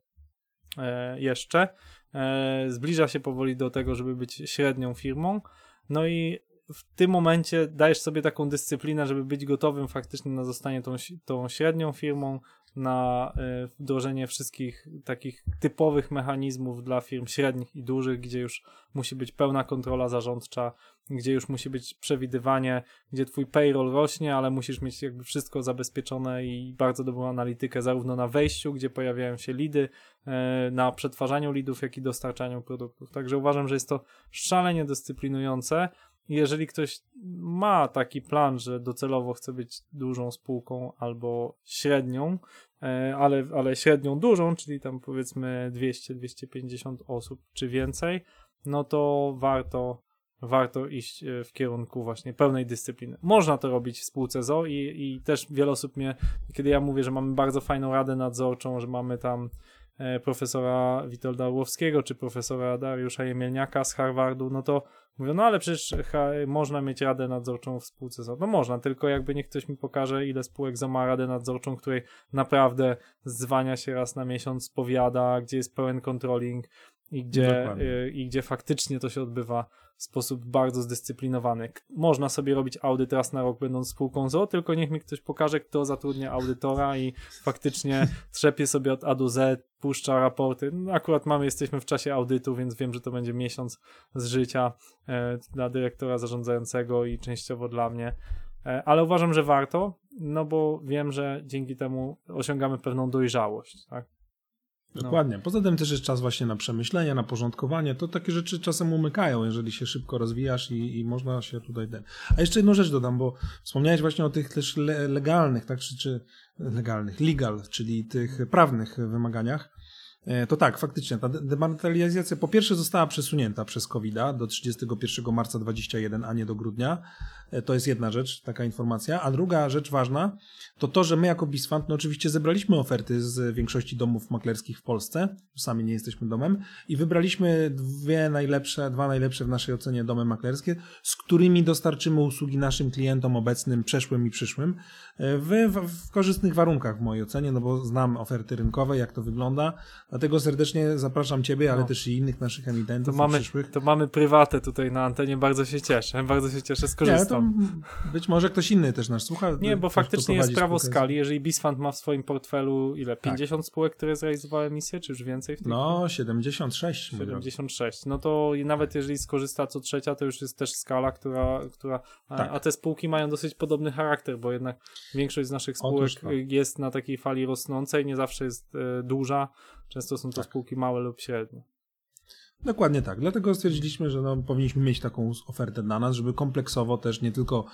e, jeszcze, e, zbliża się powoli do tego, żeby być średnią firmą, no i w tym momencie dajesz sobie taką dyscyplinę, żeby być gotowym faktycznie na zostanie tą, tą średnią firmą, na e, wdrożenie wszystkich takich typowych mechanizmów dla firm średnich i dużych, gdzie już musi być pełna kontrola zarządcza, gdzie już musi być przewidywanie, gdzie twój payroll rośnie, ale musisz mieć jakby wszystko zabezpieczone i bardzo dobrą analitykę zarówno na wejściu, gdzie pojawiają się lidy, e, na przetwarzaniu lidów, jak i dostarczaniu produktów. Także uważam, że jest to szalenie dyscyplinujące. Jeżeli ktoś ma taki plan, że docelowo chce być dużą spółką albo średnią, e, ale, ale średnią dużą, czyli tam powiedzmy 200-250 osób czy więcej, no to warto, warto iść e, w kierunku właśnie pełnej dyscypliny. Można to robić w spółce ZO i, i też wiele osób mnie, kiedy ja mówię, że mamy bardzo fajną radę nadzorczą, że mamy tam profesora Witolda Orłowskiego czy profesora Dariusza Jemielniaka z Harvardu, no to mówią, no ale przecież można mieć radę nadzorczą w spółce. No można, tylko jakby niech ktoś mi pokaże, ile spółek ma radę nadzorczą, której naprawdę zwania się raz na miesiąc, spowiada, gdzie jest pełen controlling, i gdzie, y, i gdzie faktycznie to się odbywa w sposób bardzo zdyscyplinowany. Można sobie robić audyt raz na rok, będąc spółką ZO, tylko niech mi ktoś pokaże, kto zatrudnia audytora i faktycznie trzepie sobie od A do Z, puszcza raporty. No, akurat mamy, jesteśmy w czasie audytu, więc wiem, że to będzie miesiąc z życia e, dla dyrektora zarządzającego i częściowo dla mnie. E, ale uważam, że warto, no bo wiem, że dzięki temu osiągamy pewną dojrzałość. Tak? No. Dokładnie. Poza tym też jest czas właśnie na przemyślenia, na porządkowanie. To takie rzeczy czasem umykają, jeżeli się szybko rozwijasz i, i można się tutaj... Ten... A jeszcze jedną rzecz dodam, bo wspomniałeś właśnie o tych też le legalnych, tak, czy, czy legalnych, legal, czyli tych prawnych wymaganiach. E, To tak, faktycznie, ta de- dematerializacja po pierwsze została przesunięta przez covid do 31 marca 2021, a nie do grudnia. E, To jest jedna rzecz, taka informacja. A druga rzecz ważna, to to, że my jako Bisfund, no oczywiście zebraliśmy oferty z większości domów maklerskich w Polsce, sami nie jesteśmy domem, i wybraliśmy dwie najlepsze, dwa najlepsze w naszej ocenie domy maklerskie, z którymi dostarczymy usługi naszym klientom obecnym, przeszłym i przyszłym, w, w, korzystnych warunkach w mojej ocenie, no bo znam oferty rynkowe, jak to wygląda, dlatego serdecznie zapraszam Ciebie, ale No. też i innych naszych To emitentów i mamy, przyszłych. to mamy prywatę tutaj na antenie, bardzo się cieszę, bardzo się cieszę, Nie, to skorzystam. być może ktoś inny też nas słucha. Nie, bo faktycznie jest prawo skali. Jeżeli Bisfund ma w swoim portfelu ile? 50 spółek, które zrealizowały emisję, czy już więcej w tej chwili? No, 76. mój drogi. 76. No to nawet jeżeli skorzysta co trzecia, to już jest też skala, która. która Tak. a te spółki mają dosyć podobny charakter, bo jednak większość z naszych spółek to. jest na takiej fali rosnącej, nie zawsze jest e, duża. Często są to Tak. spółki małe lub średnie. Dokładnie tak. Dlatego stwierdziliśmy, że no, powinniśmy mieć taką ofertę dla nas, żeby kompleksowo też nie tylko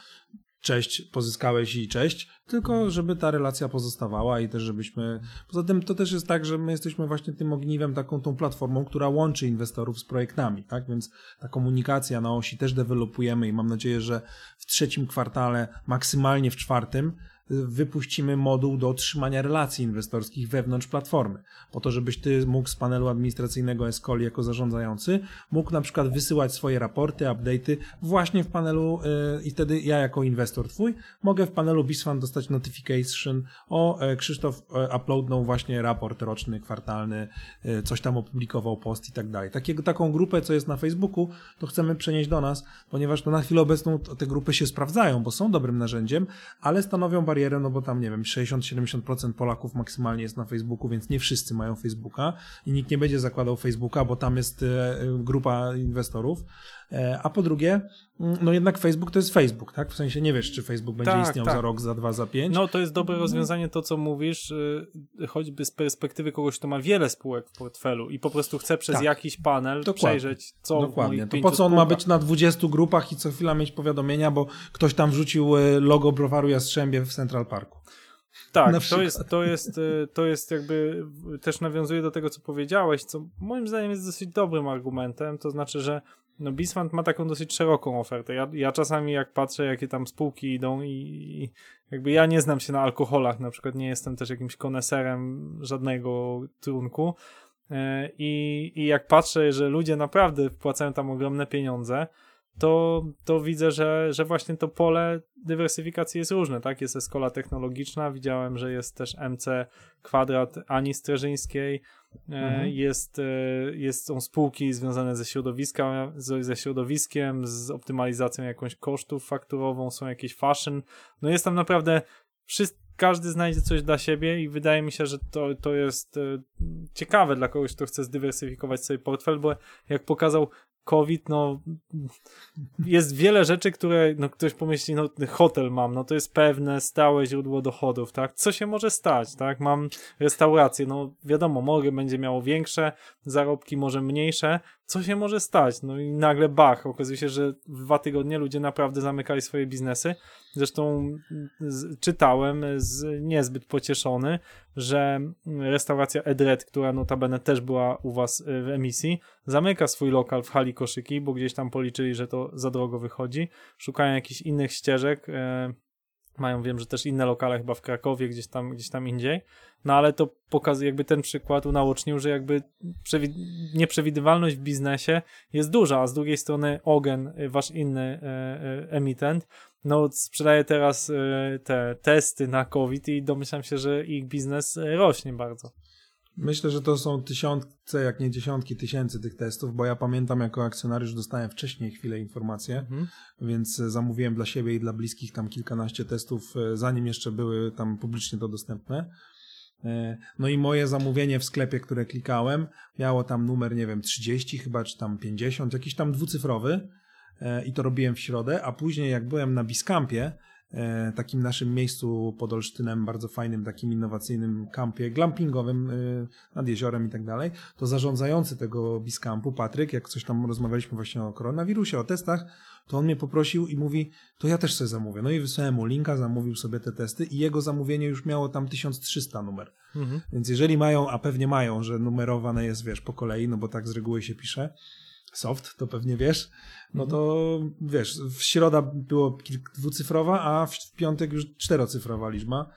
cześć, pozyskałeś i cześć, tylko żeby ta relacja pozostawała i też żebyśmy... Poza tym to też jest tak, że my jesteśmy właśnie tym ogniwem, taką tą platformą, która łączy inwestorów z projektami, tak? Więc ta komunikacja na osi też dewelopujemy i mam nadzieję, że w trzecim kwartale, maksymalnie w czwartym, wypuścimy moduł do otrzymania relacji inwestorskich wewnątrz platformy. Po to, żebyś ty mógł z panelu administracyjnego Escoli jako zarządzający, mógł na przykład wysyłać swoje raporty, update'y właśnie w panelu y, i wtedy ja jako inwestor twój mogę w panelu BISFAN dostać notification o e, Krzysztof e, uploadnął właśnie raport roczny, kwartalny, e, coś tam opublikował post i tak dalej. Taką grupę, co jest na Facebooku, to chcemy przenieść do nas, ponieważ no na chwilę obecną te grupy się sprawdzają, bo są dobrym narzędziem, ale stanowią barierę, no bo tam, nie wiem, 60-70% Polaków maksymalnie jest na Facebooku, więc nie wszyscy mają Facebooka i nikt nie będzie zakładał Facebooka, bo tam jest e, e, grupa inwestorów. E, A po drugie, mm, no jednak Facebook to jest Facebook, tak? W sensie nie wiesz, czy Facebook będzie Tak, istniał tak. za rok, za dwa, za pięć. No to jest dobre rozwiązanie to, co mówisz, y, choćby z perspektywy kogoś, kto ma wiele spółek w portfelu i po prostu chce przez Tak. jakiś panel Dokładnie. przejrzeć, co Dokładnie. To po co on ma spółkach. być na 20 grupach i co chwila mieć powiadomienia, bo ktoś tam wrzucił e, logo browaru Jastrzębie w Central Parku. Tak, to jest, to, jest, y, to jest jakby też nawiązuje do tego, co powiedziałeś, co moim zdaniem jest dosyć dobrym argumentem, to znaczy, że no Bisfund ma taką dosyć szeroką ofertę. Ja, ja czasami jak patrzę, jakie tam spółki idą i, i jakby ja nie znam się na alkoholach, na przykład nie jestem też jakimś koneserem żadnego trunku e, i, i jak patrzę, że ludzie naprawdę wpłacają tam ogromne pieniądze, to, to widzę, że, że właśnie to pole dywersyfikacji jest różne, tak? Jest Escola Technologiczna, widziałem, że jest też MC Kwadrat Ani Streżyńskiej, e, Mhm. jest, e, jest, są spółki związane ze, środowiska, ze środowiskiem, z optymalizacją jakąś kosztów fakturową, są jakieś fashion, no jest tam naprawdę wszyscy, każdy znajdzie coś dla siebie i wydaje mi się, że to, to jest e, ciekawe dla kogoś, kto chce zdywersyfikować sobie portfel, bo jak pokazał COVID, no jest wiele rzeczy, które no, ktoś pomyśli, no hotel mam, no to jest pewne stałe źródło dochodów, tak? Co się może stać, tak? Mam restaurację, no wiadomo, mogę, będzie miało większe zarobki, może mniejsze, co się może stać? No i nagle bach, okazuje się, że w dwa tygodnie ludzie naprawdę zamykali swoje biznesy. Zresztą z, czytałem, z, niezbyt pocieszony, że restauracja Edred, która notabene też była u was y, w emisji, zamyka swój lokal w hali koszyki, bo gdzieś tam policzyli, że to za drogo wychodzi. Szukają jakichś innych ścieżek. e, Mają, wiem, że też inne lokale chyba w Krakowie, gdzieś tam, gdzieś tam indziej. No ale to pokazuje, jakby ten przykład unaocznił, że jakby przewi- nieprzewidywalność w biznesie jest duża, a z drugiej strony Ogen, y, wasz inny e, e, emitent, no sprzedaje teraz e, te testy na COVID i domyślam się, że ich biznes rośnie bardzo. Myślę, że to są tysiące, jak nie dziesiątki tysięcy tych testów, bo ja pamiętam jako akcjonariusz dostałem wcześniej chwilę informacje, Mhm. więc e, zamówiłem dla siebie i dla bliskich tam kilkanaście testów, e, zanim jeszcze były tam publicznie to dostępne. E, No i moje zamówienie w sklepie, które klikałem, miało tam numer, nie wiem, 30 chyba, czy tam 50, jakiś tam dwucyfrowy i to robiłem w środę, a później jak byłem na Biskampie, takim naszym miejscu pod Olsztynem, bardzo fajnym, takim innowacyjnym kampie glampingowym e, nad jeziorem i tak dalej, to zarządzający tego Biskampu, Patryk, jak coś tam rozmawialiśmy właśnie o koronawirusie, o testach, to on mnie poprosił i mówi, to ja też sobie zamówię. No i wysłałem mu linka, zamówił sobie te testy i jego zamówienie już miało tam 1300 numer. Mhm. Więc jeżeli mają, a pewnie mają, że numerowane jest, wiesz, po kolei, no bo tak z reguły się pisze, soft, to pewnie wiesz, no to wiesz, w środa było dwucyfrowa, a w piątek już czterocyfrowa liczba.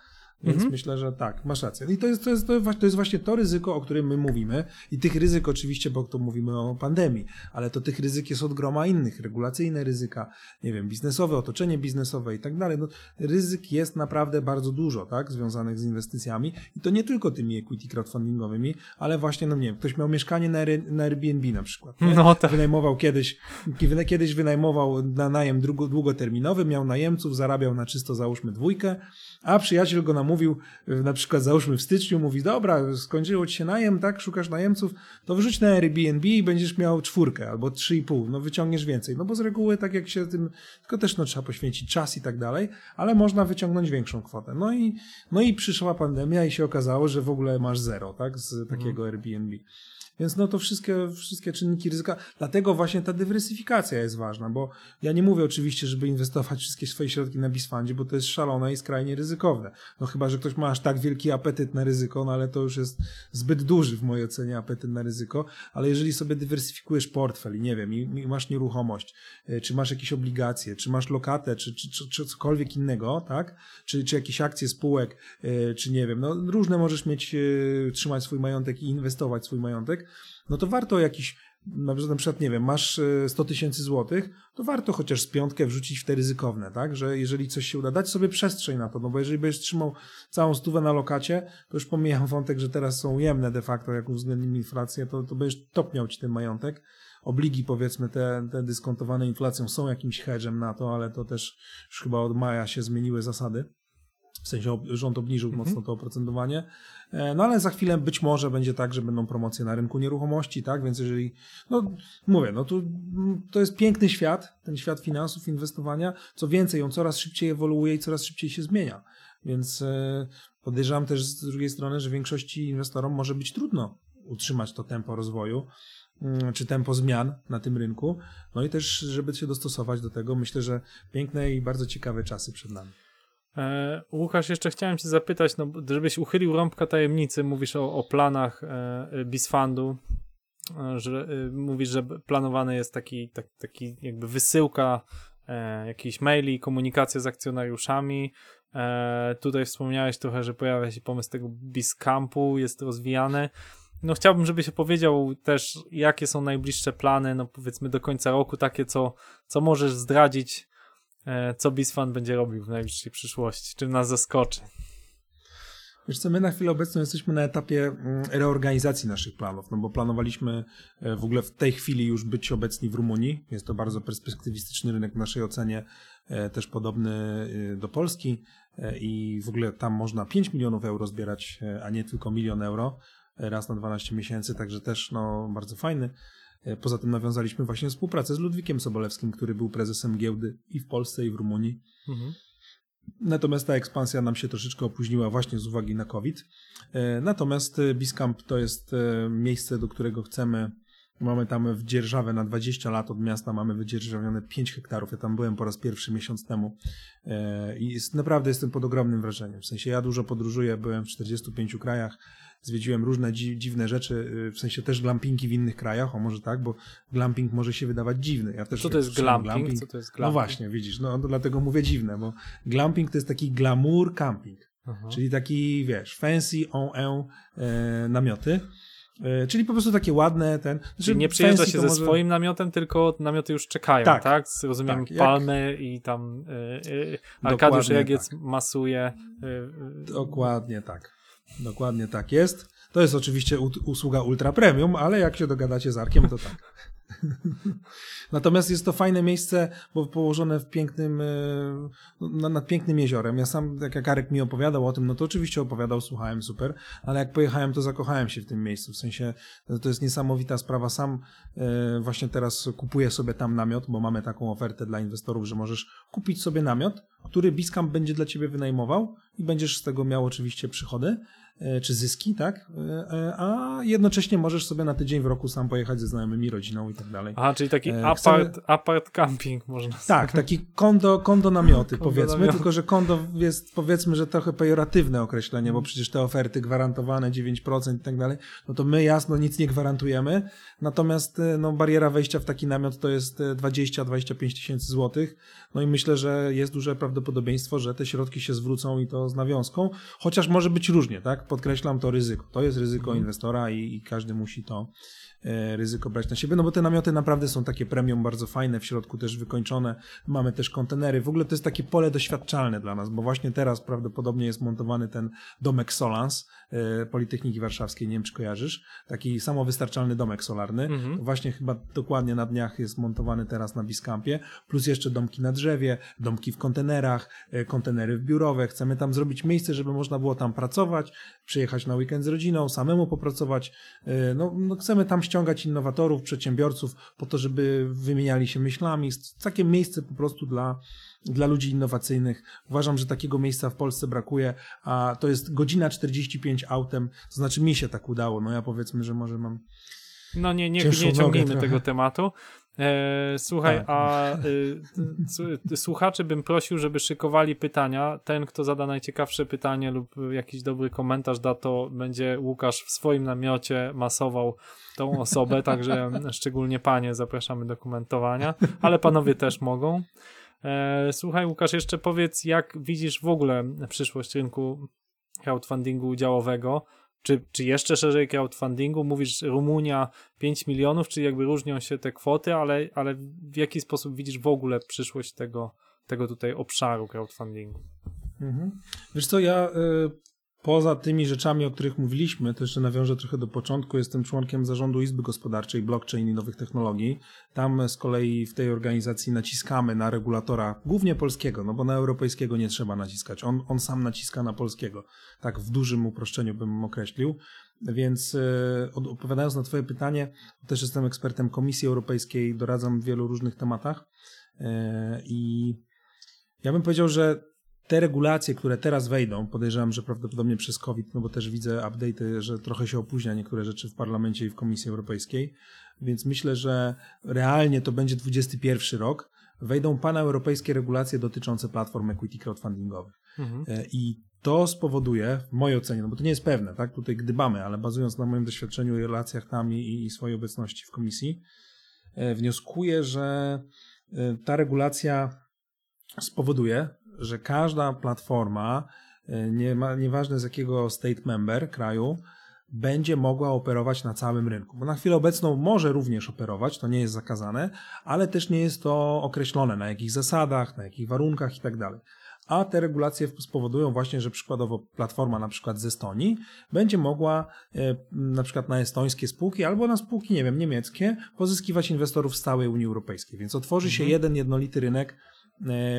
Więc Mhm. myślę, że tak, masz rację. I to jest, to, jest, to, jest, właśnie- to ryzyko, o którym my mówimy. I tych ryzyk oczywiście, bo tu mówimy o pandemii, ale to tych ryzyk jest od groma innych. Regulacyjne ryzyka, nie wiem, biznesowe, otoczenie biznesowe i tak dalej. No, ryzyk jest naprawdę bardzo dużo, tak, związanych z inwestycjami. I to nie tylko tymi equity crowdfundingowymi, ale właśnie, no nie wiem, ktoś miał mieszkanie na, na Airbnb na przykład. Nie? No tak. Wynajmował kiedyś, kiedy- kiedyś wynajmował na najem długo, długoterminowy, miał najemców, zarabiał na czysto załóżmy dwójkę, a przyjaciel go namówił, y, na przykład załóżmy w styczniu, mówi, dobra, skończyło ci się najem, tak, szukasz najemców, to wrzuć na Airbnb i będziesz miał czwórkę albo trzy i pół, no wyciągniesz więcej, no bo z reguły tak jak się tym, tylko też no trzeba poświęcić czas i tak dalej, ale można wyciągnąć większą kwotę. No i, no i przyszła pandemia i się okazało, że w ogóle masz zero, tak, z takiego Airbnb. Więc no to wszystkie, wszystkie czynniki ryzyka. Dlatego właśnie ta dywersyfikacja jest ważna, bo ja nie mówię oczywiście, żeby inwestować wszystkie swoje środki na Bisfundzie, bo to jest szalone i skrajnie ryzykowne. No chyba, że ktoś ma aż tak wielki apetyt na ryzyko, no ale to już jest zbyt duży w mojej ocenie apetyt na ryzyko, ale jeżeli sobie dywersyfikujesz portfel i nie wiem, i, i masz nieruchomość, y, czy masz jakieś obligacje, czy masz lokatę, czy, czy, czy, czy cokolwiek innego, tak? Czy, czy jakieś akcje spółek, y, czy nie wiem, no różne możesz mieć, y, trzymać swój majątek i inwestować swój majątek, no to warto jakiś, na przykład, nie wiem, masz y, 100 tysięcy złotych, to warto chociaż z piątkę wrzucić w te ryzykowne, tak? Że jeżeli coś się uda, dać sobie przestrzeń na to, no bo jeżeli będziesz trzymał całą stówę na lokacie, to już pomijam wątek, że teraz są ujemne de facto, jak uwzględnimy inflację, to, to będziesz topniał ci ten majątek. Obligi, powiedzmy, te, te dyskontowane inflacją są jakimś hedżem na to, ale to też już chyba od maja się zmieniły zasady. W sensie rząd obniżył mocno to oprocentowanie. E, No ale za chwilę być może będzie tak, że będą promocje na rynku nieruchomości, tak? Więc jeżeli, no mówię, no to, mm, to jest piękny świat, ten świat finansów, inwestowania. Co więcej, on coraz szybciej ewoluuje i coraz szybciej się zmienia. Więc e, podejrzewam też z drugiej strony, że większości inwestorom może być trudno utrzymać to tempo rozwoju mm, czy tempo zmian na tym rynku. No i też, żeby się dostosować do tego, myślę, że piękne i bardzo ciekawe czasy przed nami. E, Łukasz, jeszcze chciałem cię zapytać, no, żebyś uchylił rąbka tajemnicy, mówisz o, o planach e, Bisfundu, e, że e, mówisz, że planowany jest taki, tak, taki jakby wysyłka e, jakichś maili, komunikacja z akcjonariuszami. E, tutaj wspomniałeś trochę, że pojawia się pomysł tego Biscampu, jest rozwijany. No chciałbym, żebyś opowiedział też, jakie są najbliższe plany, no powiedzmy do końca roku, takie, co, co możesz zdradzić, e, co Bisfan będzie robił w najbliższej przyszłości, czym nas zaskoczy. Wiesz co, my na chwilę obecną jesteśmy na etapie mm, reorganizacji naszych planów, no bo planowaliśmy e, w ogóle w tej chwili już być obecni w Rumunii. Jest to bardzo perspektywistyczny rynek w naszej ocenie, e, też podobny e, do Polski e, i w ogóle tam można 5 milionów euro zbierać, e, a nie tylko milion euro e, raz na 12 miesięcy, także też no, bardzo fajny. E, Poza tym nawiązaliśmy właśnie współpracę z Ludwikiem Sobolewskim, który był prezesem giełdy i w Polsce, i w Rumunii. Mhm. Natomiast ta ekspansja nam się troszeczkę opóźniła właśnie z uwagi na COVID. E, Natomiast e, Biscamp to jest miejsce, do którego chcemy. Mamy tam w dzierżawę na 20 lat od miasta, mamy wydzierżawione 5 hektarów. Ja tam byłem po raz pierwszy miesiąc temu i jest, naprawdę jestem pod ogromnym wrażeniem. W sensie ja dużo podróżuję, byłem w 45 krajach, zwiedziłem różne dzi dziwne rzeczy, e, w sensie też glampingi w innych krajach, o może tak, bo glamping może się wydawać dziwny. Ja też Co jak to jest słyszałem glamping? Co to jest no glamping? właśnie, widzisz, no to dlatego mówię dziwne, bo glamping to jest taki glamour camping, Aha. czyli taki, wiesz, fancy on e, namioty, e, czyli po prostu takie ładne, ten... Czyli znaczy nie przyjeżdża się ze może- swoim namiotem, tylko namioty już czekają, tak? Tak. Rozumiem, Tak, jak- palmy i tam y, y, Arkadiusz Dokładnie Regiec masuje. Y, y, Dokładnie tak. Dokładnie tak jest. To jest oczywiście usługa ultra premium, ale jak się dogadacie z Arkiem, to tak. Natomiast jest to fajne miejsce, bo położone w pięknym, e, nad pięknym jeziorem. Ja sam, jak Karek mi opowiadał o tym, no to oczywiście opowiadał, słuchałem super, ale jak pojechałem, to zakochałem się w tym miejscu. W sensie, to jest niesamowita sprawa. Sam e, właśnie teraz kupuję sobie tam namiot, bo mamy taką ofertę dla inwestorów, że możesz kupić sobie namiot, który Biscamp będzie dla ciebie wynajmował i będziesz z tego miał oczywiście przychody. E, czy zyski, tak? E, e, a jednocześnie możesz sobie na tydzień w roku sam pojechać ze znajomymi, rodziną i tak dalej. Aha, czyli taki apart, Chcemy... apart camping można Tak, taki kondo, kondo namioty kondo powiedzmy, namioty. tylko że kondo jest powiedzmy, że trochę pejoratywne określenie, bo przecież te oferty gwarantowane 9% i tak dalej, no to my jasno nic nie gwarantujemy, natomiast no, bariera wejścia w taki namiot to jest 20-25 tysięcy złotych, no i myślę, że jest duże prawdopodobieństwo, że te środki się zwrócą i to z nawiązką, chociaż może być różnie, tak? Podkreślam to ryzyko. To jest ryzyko mhm. inwestora i, i każdy musi to E, ryzyko brać na siebie, no bo te namioty naprawdę są takie premium, bardzo fajne, w środku też wykończone, mamy też kontenery, w ogóle to jest takie pole doświadczalne dla nas, bo właśnie teraz prawdopodobnie jest montowany ten domek Solans Politechniki Warszawskiej, nie wiem czy kojarzysz, taki samowystarczalny domek solarny, mhm. właśnie chyba dokładnie na dniach jest montowany teraz na Biskampie, plus jeszcze domki na drzewie, domki w kontenerach, e, kontenery biurowe, chcemy tam zrobić miejsce, żeby można było tam pracować, przyjechać na weekend z rodziną, samemu popracować, no, no chcemy tam ściągać innowatorów, przedsiębiorców po to, żeby wymieniali się myślami. Takie miejsce po prostu dla, dla ludzi innowacyjnych. Uważam, że takiego miejsca w Polsce brakuje, a to jest godzina 45 autem, to znaczy mi się tak udało. No ja powiedzmy, że może mam. No nie, nie, nie ciągnijmy tego tematu. E, słuchaj, tak. a y, słuchaczy bym prosił, żeby szykowali pytania. Ten, kto zada najciekawsze pytanie lub jakiś dobry komentarz da, to będzie Łukasz w swoim namiocie masował tą osobę, także szczególnie panie zapraszamy do komentowania, ale panowie też mogą. E, słuchaj, Łukasz, jeszcze powiedz, jak widzisz w ogóle przyszłość rynku crowdfundingu udziałowego? Czy, czy jeszcze szerzej crowdfundingu? Mówisz Rumunia 5 milionów, czy jakby różnią się te kwoty, ale, ale w jaki sposób widzisz w ogóle przyszłość tego, tego tutaj obszaru crowdfundingu? Mhm. Wiesz co, ja y, Poza tymi rzeczami, o których mówiliśmy, to jeszcze nawiążę trochę do początku, jestem członkiem zarządu Izby Gospodarczej Blockchain i Nowych Technologii. Tam z kolei w tej organizacji naciskamy na regulatora, głównie polskiego, no bo na europejskiego nie trzeba naciskać. On, on sam naciska na polskiego. Tak w dużym uproszczeniu bym określił. Więc e, odpowiadając na Twoje pytanie, też jestem ekspertem Komisji Europejskiej, doradzam w wielu różnych tematach e, i ja bym powiedział, że te regulacje, które teraz wejdą, podejrzewam, że prawdopodobnie przez COVID, no bo też widzę update, że trochę się opóźnia niektóre rzeczy w parlamencie i w Komisji Europejskiej, więc myślę, że realnie to będzie 21 rok, wejdą paneuropejskie regulacje dotyczące platform equity crowdfundingowych. Mhm. E, I to spowoduje, w mojej ocenie, no bo to nie jest pewne, tak, tutaj gdybamy, ale bazując na moim doświadczeniu i relacjach tam i, i swojej obecności w komisji, e, wnioskuję, że e, ta regulacja spowoduje, że każda platforma, e, nie ma, nieważne z jakiego state member kraju, będzie mogła operować na całym rynku. Bo na chwilę obecną może również operować, to nie jest zakazane, ale też nie jest to określone na jakich zasadach, na jakich warunkach i tak. A te regulacje spowodują właśnie, że przykładowo platforma na przykład z Estonii będzie mogła e, na przykład na estońskie spółki albo na spółki, nie wiem, niemieckie pozyskiwać inwestorów z całej Unii Europejskiej. Więc otworzy się mhm. jeden jednolity rynek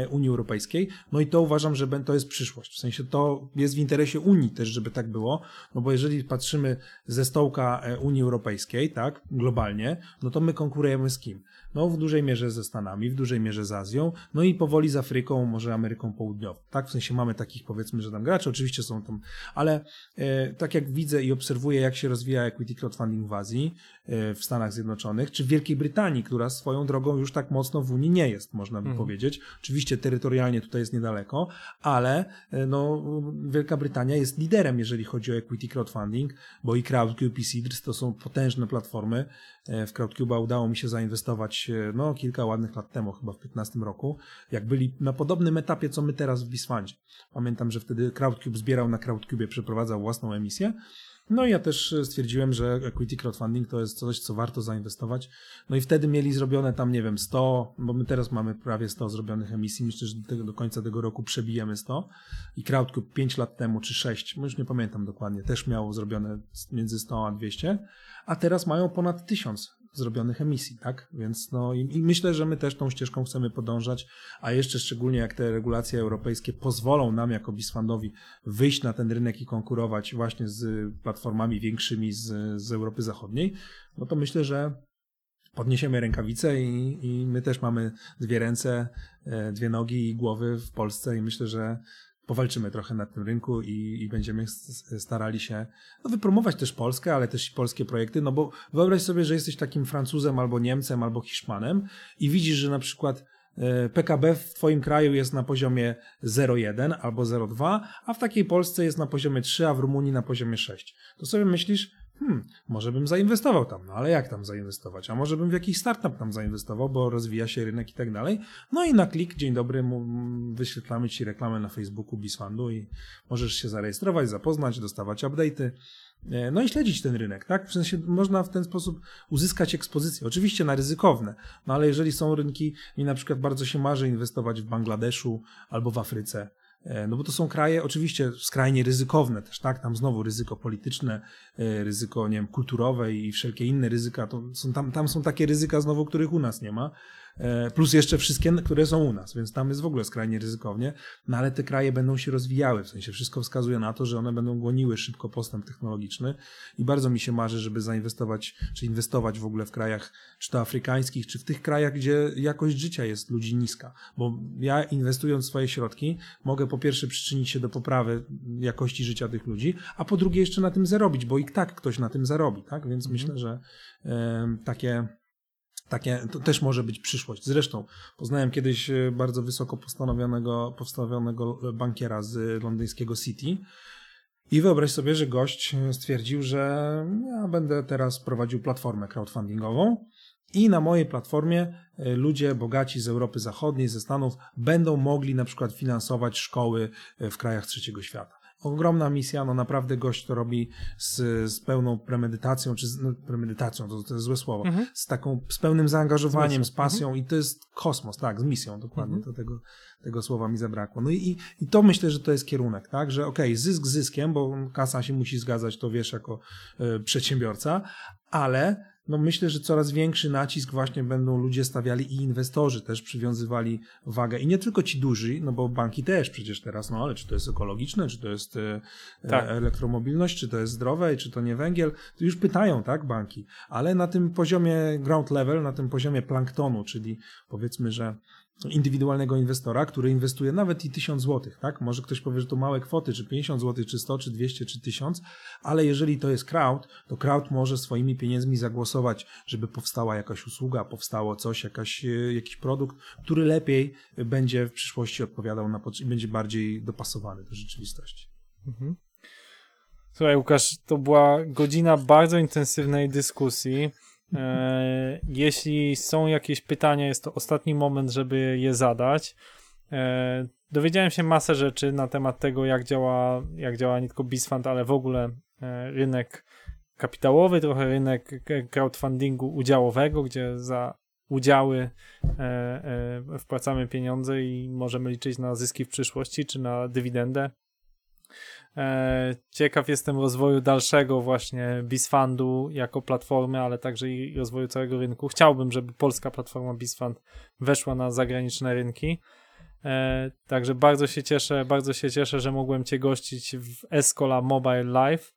Unii Europejskiej. No i to uważam, że to jest przyszłość. W sensie to jest w interesie Unii też, żeby tak było, no bo jeżeli patrzymy ze stołka e, Unii Europejskiej, tak, globalnie, no to my konkurujemy z kim? No w dużej mierze ze Stanami, w dużej mierze z Azją, no i powoli z Afryką, może Ameryką Południową. Tak, w sensie mamy takich powiedzmy, że tam gracze, oczywiście są tam, ale e, tak jak widzę i obserwuję, jak się rozwija equity crowdfunding w Azji, e, w Stanach Zjednoczonych, czy w Wielkiej Brytanii, która swoją drogą już tak mocno w Unii nie jest, można by mhm. powiedzieć. Oczywiście terytorialnie tutaj jest niedaleko, ale e, no, Wielka Brytania jest liderem, jeżeli chodzi o equity crowdfunding, bo i CrowdCube i Seedrs to są potężne platformy. E, w CrowdCube'a udało mi się zainwestować e, no, kilka ładnych lat temu, chyba w 15 roku, jak byli na podobnym etapie, co my teraz w Bisfandzie. Pamiętam, że wtedy CrowdCube zbierał na CrowdCube, przeprowadzał własną emisję No i ja też stwierdziłem, że equity crowdfunding to jest coś, co warto zainwestować. No i wtedy mieli zrobione tam, nie wiem, 100, bo my teraz mamy prawie 100 zrobionych emisji. Myślę, że do, tego, do końca tego roku przebijemy 100. I Crowdcube 5 lat temu, czy 6, już nie pamiętam dokładnie, też miało zrobione między 100 a 200, a teraz mają ponad 1000 zrobionych emisji, tak? Więc no i, i, myślę, że my też tą ścieżką chcemy podążać, a jeszcze szczególnie jak te regulacje europejskie pozwolą nam jako Bisfundowi wyjść na ten rynek i konkurować właśnie z platformami większymi z, z Europy Zachodniej, no to myślę, że podniesiemy rękawice i, i my też mamy dwie ręce, e, dwie nogi i głowy w Polsce i myślę, że powalczymy trochę na tym rynku i, i będziemy starali się no, wypromować też Polskę, ale też polskie projekty, no bo wyobraź sobie, że jesteś takim Francuzem albo Niemcem albo Hiszpanem i widzisz, że na przykład e, PKB w Twoim kraju jest na poziomie 0,1 albo 0,2, a w takiej Polsce jest na poziomie 3, a w Rumunii na poziomie 6. To sobie myślisz, hmm, może bym zainwestował tam, no ale jak tam zainwestować? A może bym w jakiś startup tam zainwestował, bo rozwija się rynek i tak dalej. No i na klik, dzień dobry, wyświetlamy Ci reklamę na Facebooku Bisfundu i możesz się zarejestrować, zapoznać, dostawać update'y. E, no i śledzić ten rynek, tak? W sensie można w ten sposób uzyskać ekspozycję. Oczywiście na ryzykowne, no ale jeżeli są rynki, mi na przykład bardzo się marzy inwestować w Bangladeszu albo w Afryce, no bo to są kraje oczywiście skrajnie ryzykowne też, tak? Tam znowu ryzyko polityczne, e, ryzyko, nie wiem, kulturowe i wszelkie inne ryzyka. To są, tam, tam są takie ryzyka znowu, których u nas nie ma. E, plus jeszcze wszystkie, które są u nas, więc tam jest w ogóle skrajnie ryzykownie, no ale te kraje będą się rozwijały, w sensie wszystko wskazuje na to, że one będą goniły szybko postęp technologiczny i bardzo mi się marzy, żeby zainwestować, czy inwestować w ogóle w krajach, czy to afrykańskich, czy w tych krajach, gdzie jakość życia jest ludzi niska, bo ja inwestując swoje środki, mogę po pierwsze przyczynić się do poprawy jakości życia tych ludzi, a po drugie jeszcze na tym zarobić, bo i tak ktoś na tym zarobi, tak, więc mhm. myślę, że y, takie takie, to też może być przyszłość. Zresztą poznałem kiedyś e, bardzo wysoko postanowionego, postawionego bankiera z londyńskiego City i wyobraź sobie, że gość stwierdził, że ja będę teraz prowadził platformę crowdfundingową i na mojej platformie e, ludzie bogaci z Europy Zachodniej, ze Stanów będą mogli na przykład finansować szkoły e, w krajach trzeciego świata ogromna misja, no naprawdę gość to robi z, z pełną premedytacją, czy z, no, premedytacją, to, to jest złe słowo, mhm. z taką, z pełnym zaangażowaniem, z, z pasją mhm. i to jest kosmos, tak, z misją, dokładnie, mhm. to tego, tego słowa mi zabrakło. No i, i to myślę, że to jest kierunek, tak, że okej, okay, zysk zyskiem, bo kasa się musi zgadzać, to wiesz jako y, przedsiębiorca, ale no myślę, że coraz większy nacisk właśnie będą ludzie stawiali i inwestorzy też przywiązywali wagę. I nie tylko ci duży, no bo banki też przecież teraz, no ale czy to jest ekologiczne, czy to jest e, tak. elektromobilność, czy to jest zdrowe, czy to nie węgiel, to już pytają, tak, banki. Ale na tym poziomie ground level, na tym poziomie planktonu, czyli powiedzmy, że indywidualnego inwestora, który inwestuje nawet i 1000 zł, tak? Może ktoś powie, że to małe kwoty, czy 50 zł, czy 100, czy 200, czy 1000, ale jeżeli to jest crowd, to crowd może swoimi pieniędzmi zagłosować, żeby powstała jakaś usługa, powstało coś, jakaś, e, jakiś produkt, który lepiej będzie w przyszłości odpowiadał na i będzie bardziej dopasowany do rzeczywistości. Mhm. Słuchaj, Łukasz, to była godzina bardzo intensywnej dyskusji. E, jeśli są jakieś pytania, jest to ostatni moment, żeby je zadać. E, dowiedziałem się masę rzeczy na temat tego, jak działa, jak działa nie tylko BizFund, ale w ogóle e, rynek kapitałowy, trochę rynek crowdfundingu udziałowego, gdzie za udziały wpłacamy pieniądze i możemy liczyć na zyski w przyszłości, czy na dywidendę. E, ciekaw jestem rozwoju dalszego właśnie BizFundu jako platformy, ale także i rozwoju całego rynku. Chciałbym, żeby polska platforma BizFund weszła na zagraniczne rynki. E, także bardzo się cieszę, bardzo się cieszę, że mogłem Cię gościć w Escola Mobile Live.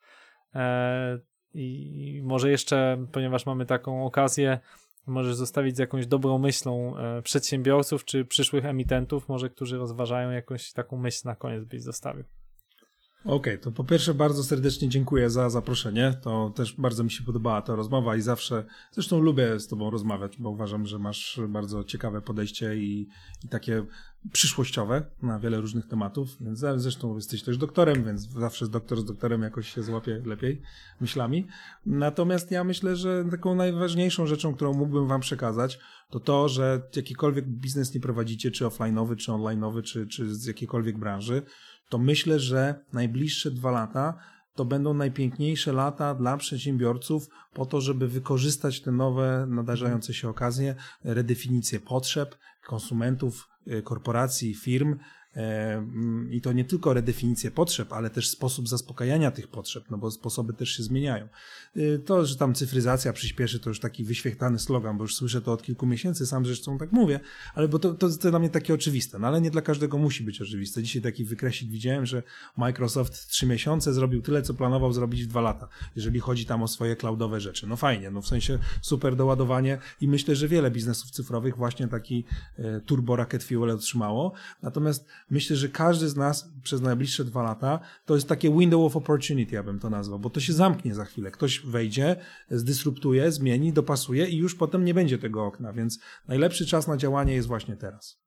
E, I może jeszcze, ponieważ mamy taką okazję, możesz zostawić z jakąś dobrą myślą przedsiębiorców czy przyszłych emitentów, może którzy rozważają jakąś taką myśl na koniec byś zostawił. Okej, okay, to po pierwsze bardzo serdecznie dziękuję za zaproszenie. To też bardzo mi się podobała ta rozmowa i zawsze, zresztą lubię z Tobą rozmawiać, bo uważam, że masz bardzo ciekawe podejście i, i takie przyszłościowe na wiele różnych tematów. Więc zresztą jesteś też doktorem, więc zawsze doktor z doktorem jakoś się złapie lepiej myślami. Natomiast ja myślę, że taką najważniejszą rzeczą, którą mógłbym Wam przekazać, to to, że jakikolwiek biznes nie prowadzicie, czy offline'owy, czy online'owy, czy, czy z jakiejkolwiek branży, to myślę, że najbliższe dwa lata to będą najpiękniejsze lata dla przedsiębiorców po to, żeby wykorzystać te nowe, nadarzające się okazje, redefinicję potrzeb konsumentów, y, korporacji, firm. E, mm, I to nie tylko redefinicję potrzeb, ale też sposób zaspokajania tych potrzeb, no bo sposoby też się zmieniają. Y, To, że tam cyfryzacja przyspieszy, to już taki wyświechtany slogan, bo już słyszę to od kilku miesięcy, sam zresztą tak mówię, ale bo to, to, to dla mnie takie oczywiste, no ale nie dla każdego musi być oczywiste. Dzisiaj taki wykresik widziałem, że Microsoft trzy miesiące zrobił tyle, co planował zrobić w dwa lata, jeżeli chodzi tam o swoje cloudowe rzeczy. No fajnie, no w sensie super doładowanie i myślę, że wiele biznesów cyfrowych właśnie taki e, turbo rocket fuel otrzymało. Natomiast myślę, że każdy z nas przez najbliższe dwa lata to jest takie window of opportunity, ja bym to nazwał, bo to się zamknie za chwilę. Ktoś wejdzie, zdysruptuje, zmieni, dopasuje i już potem nie będzie tego okna, więc najlepszy czas na działanie jest właśnie teraz.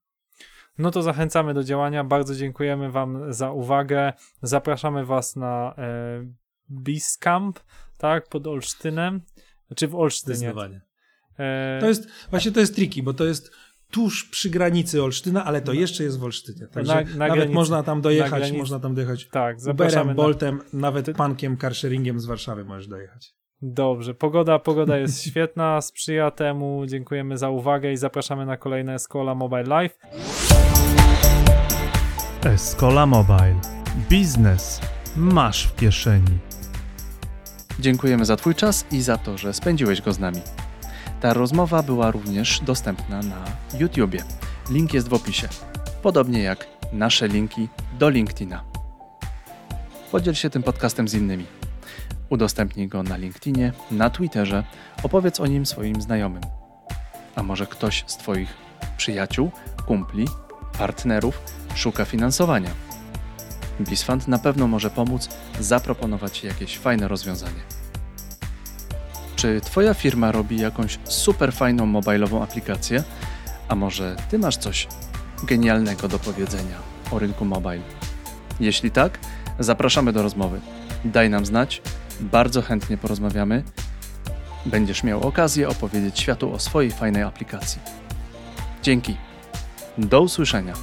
No to zachęcamy do działania. Bardzo dziękujemy Wam za uwagę. Zapraszamy Was na e, Biscamp, tak, pod Olsztynem, czy w Olsztynie. E, To jest, właśnie to jest tricky, bo to jest tuż przy granicy Olsztyna, ale to jeszcze jest w Olsztynie. Także Na- na nawet granicy- można tam dojechać, można tam dojechać tak. Uberem, Na... Boltem, nawet pankiem, carsharingiem z Warszawy możesz dojechać. Dobrze, pogoda, pogoda jest świetna, sprzyja temu. Dziękujemy za uwagę i zapraszamy na kolejne Escola Mobile Live. Escola Mobile. Biznes masz w kieszeni. Dziękujemy za Twój czas i za to, że spędziłeś go z nami. Ta rozmowa była również dostępna na YouTubie. Link jest w opisie. Podobnie jak nasze linki do LinkedIna. Podziel się tym podcastem z innymi. Udostępnij go na LinkedInie, na Twitterze, opowiedz o nim swoim znajomym. A może ktoś z Twoich przyjaciół, kumpli, partnerów szuka finansowania? Bisfund na pewno może pomóc zaproponować jakieś fajne rozwiązanie. Czy Twoja firma robi jakąś super fajną mobilową aplikację? A może Ty masz coś genialnego do powiedzenia o rynku mobile? Jeśli tak, zapraszamy do rozmowy. Daj nam znać, bardzo chętnie porozmawiamy. Będziesz miał okazję opowiedzieć światu o swojej fajnej aplikacji. Dzięki. Do usłyszenia.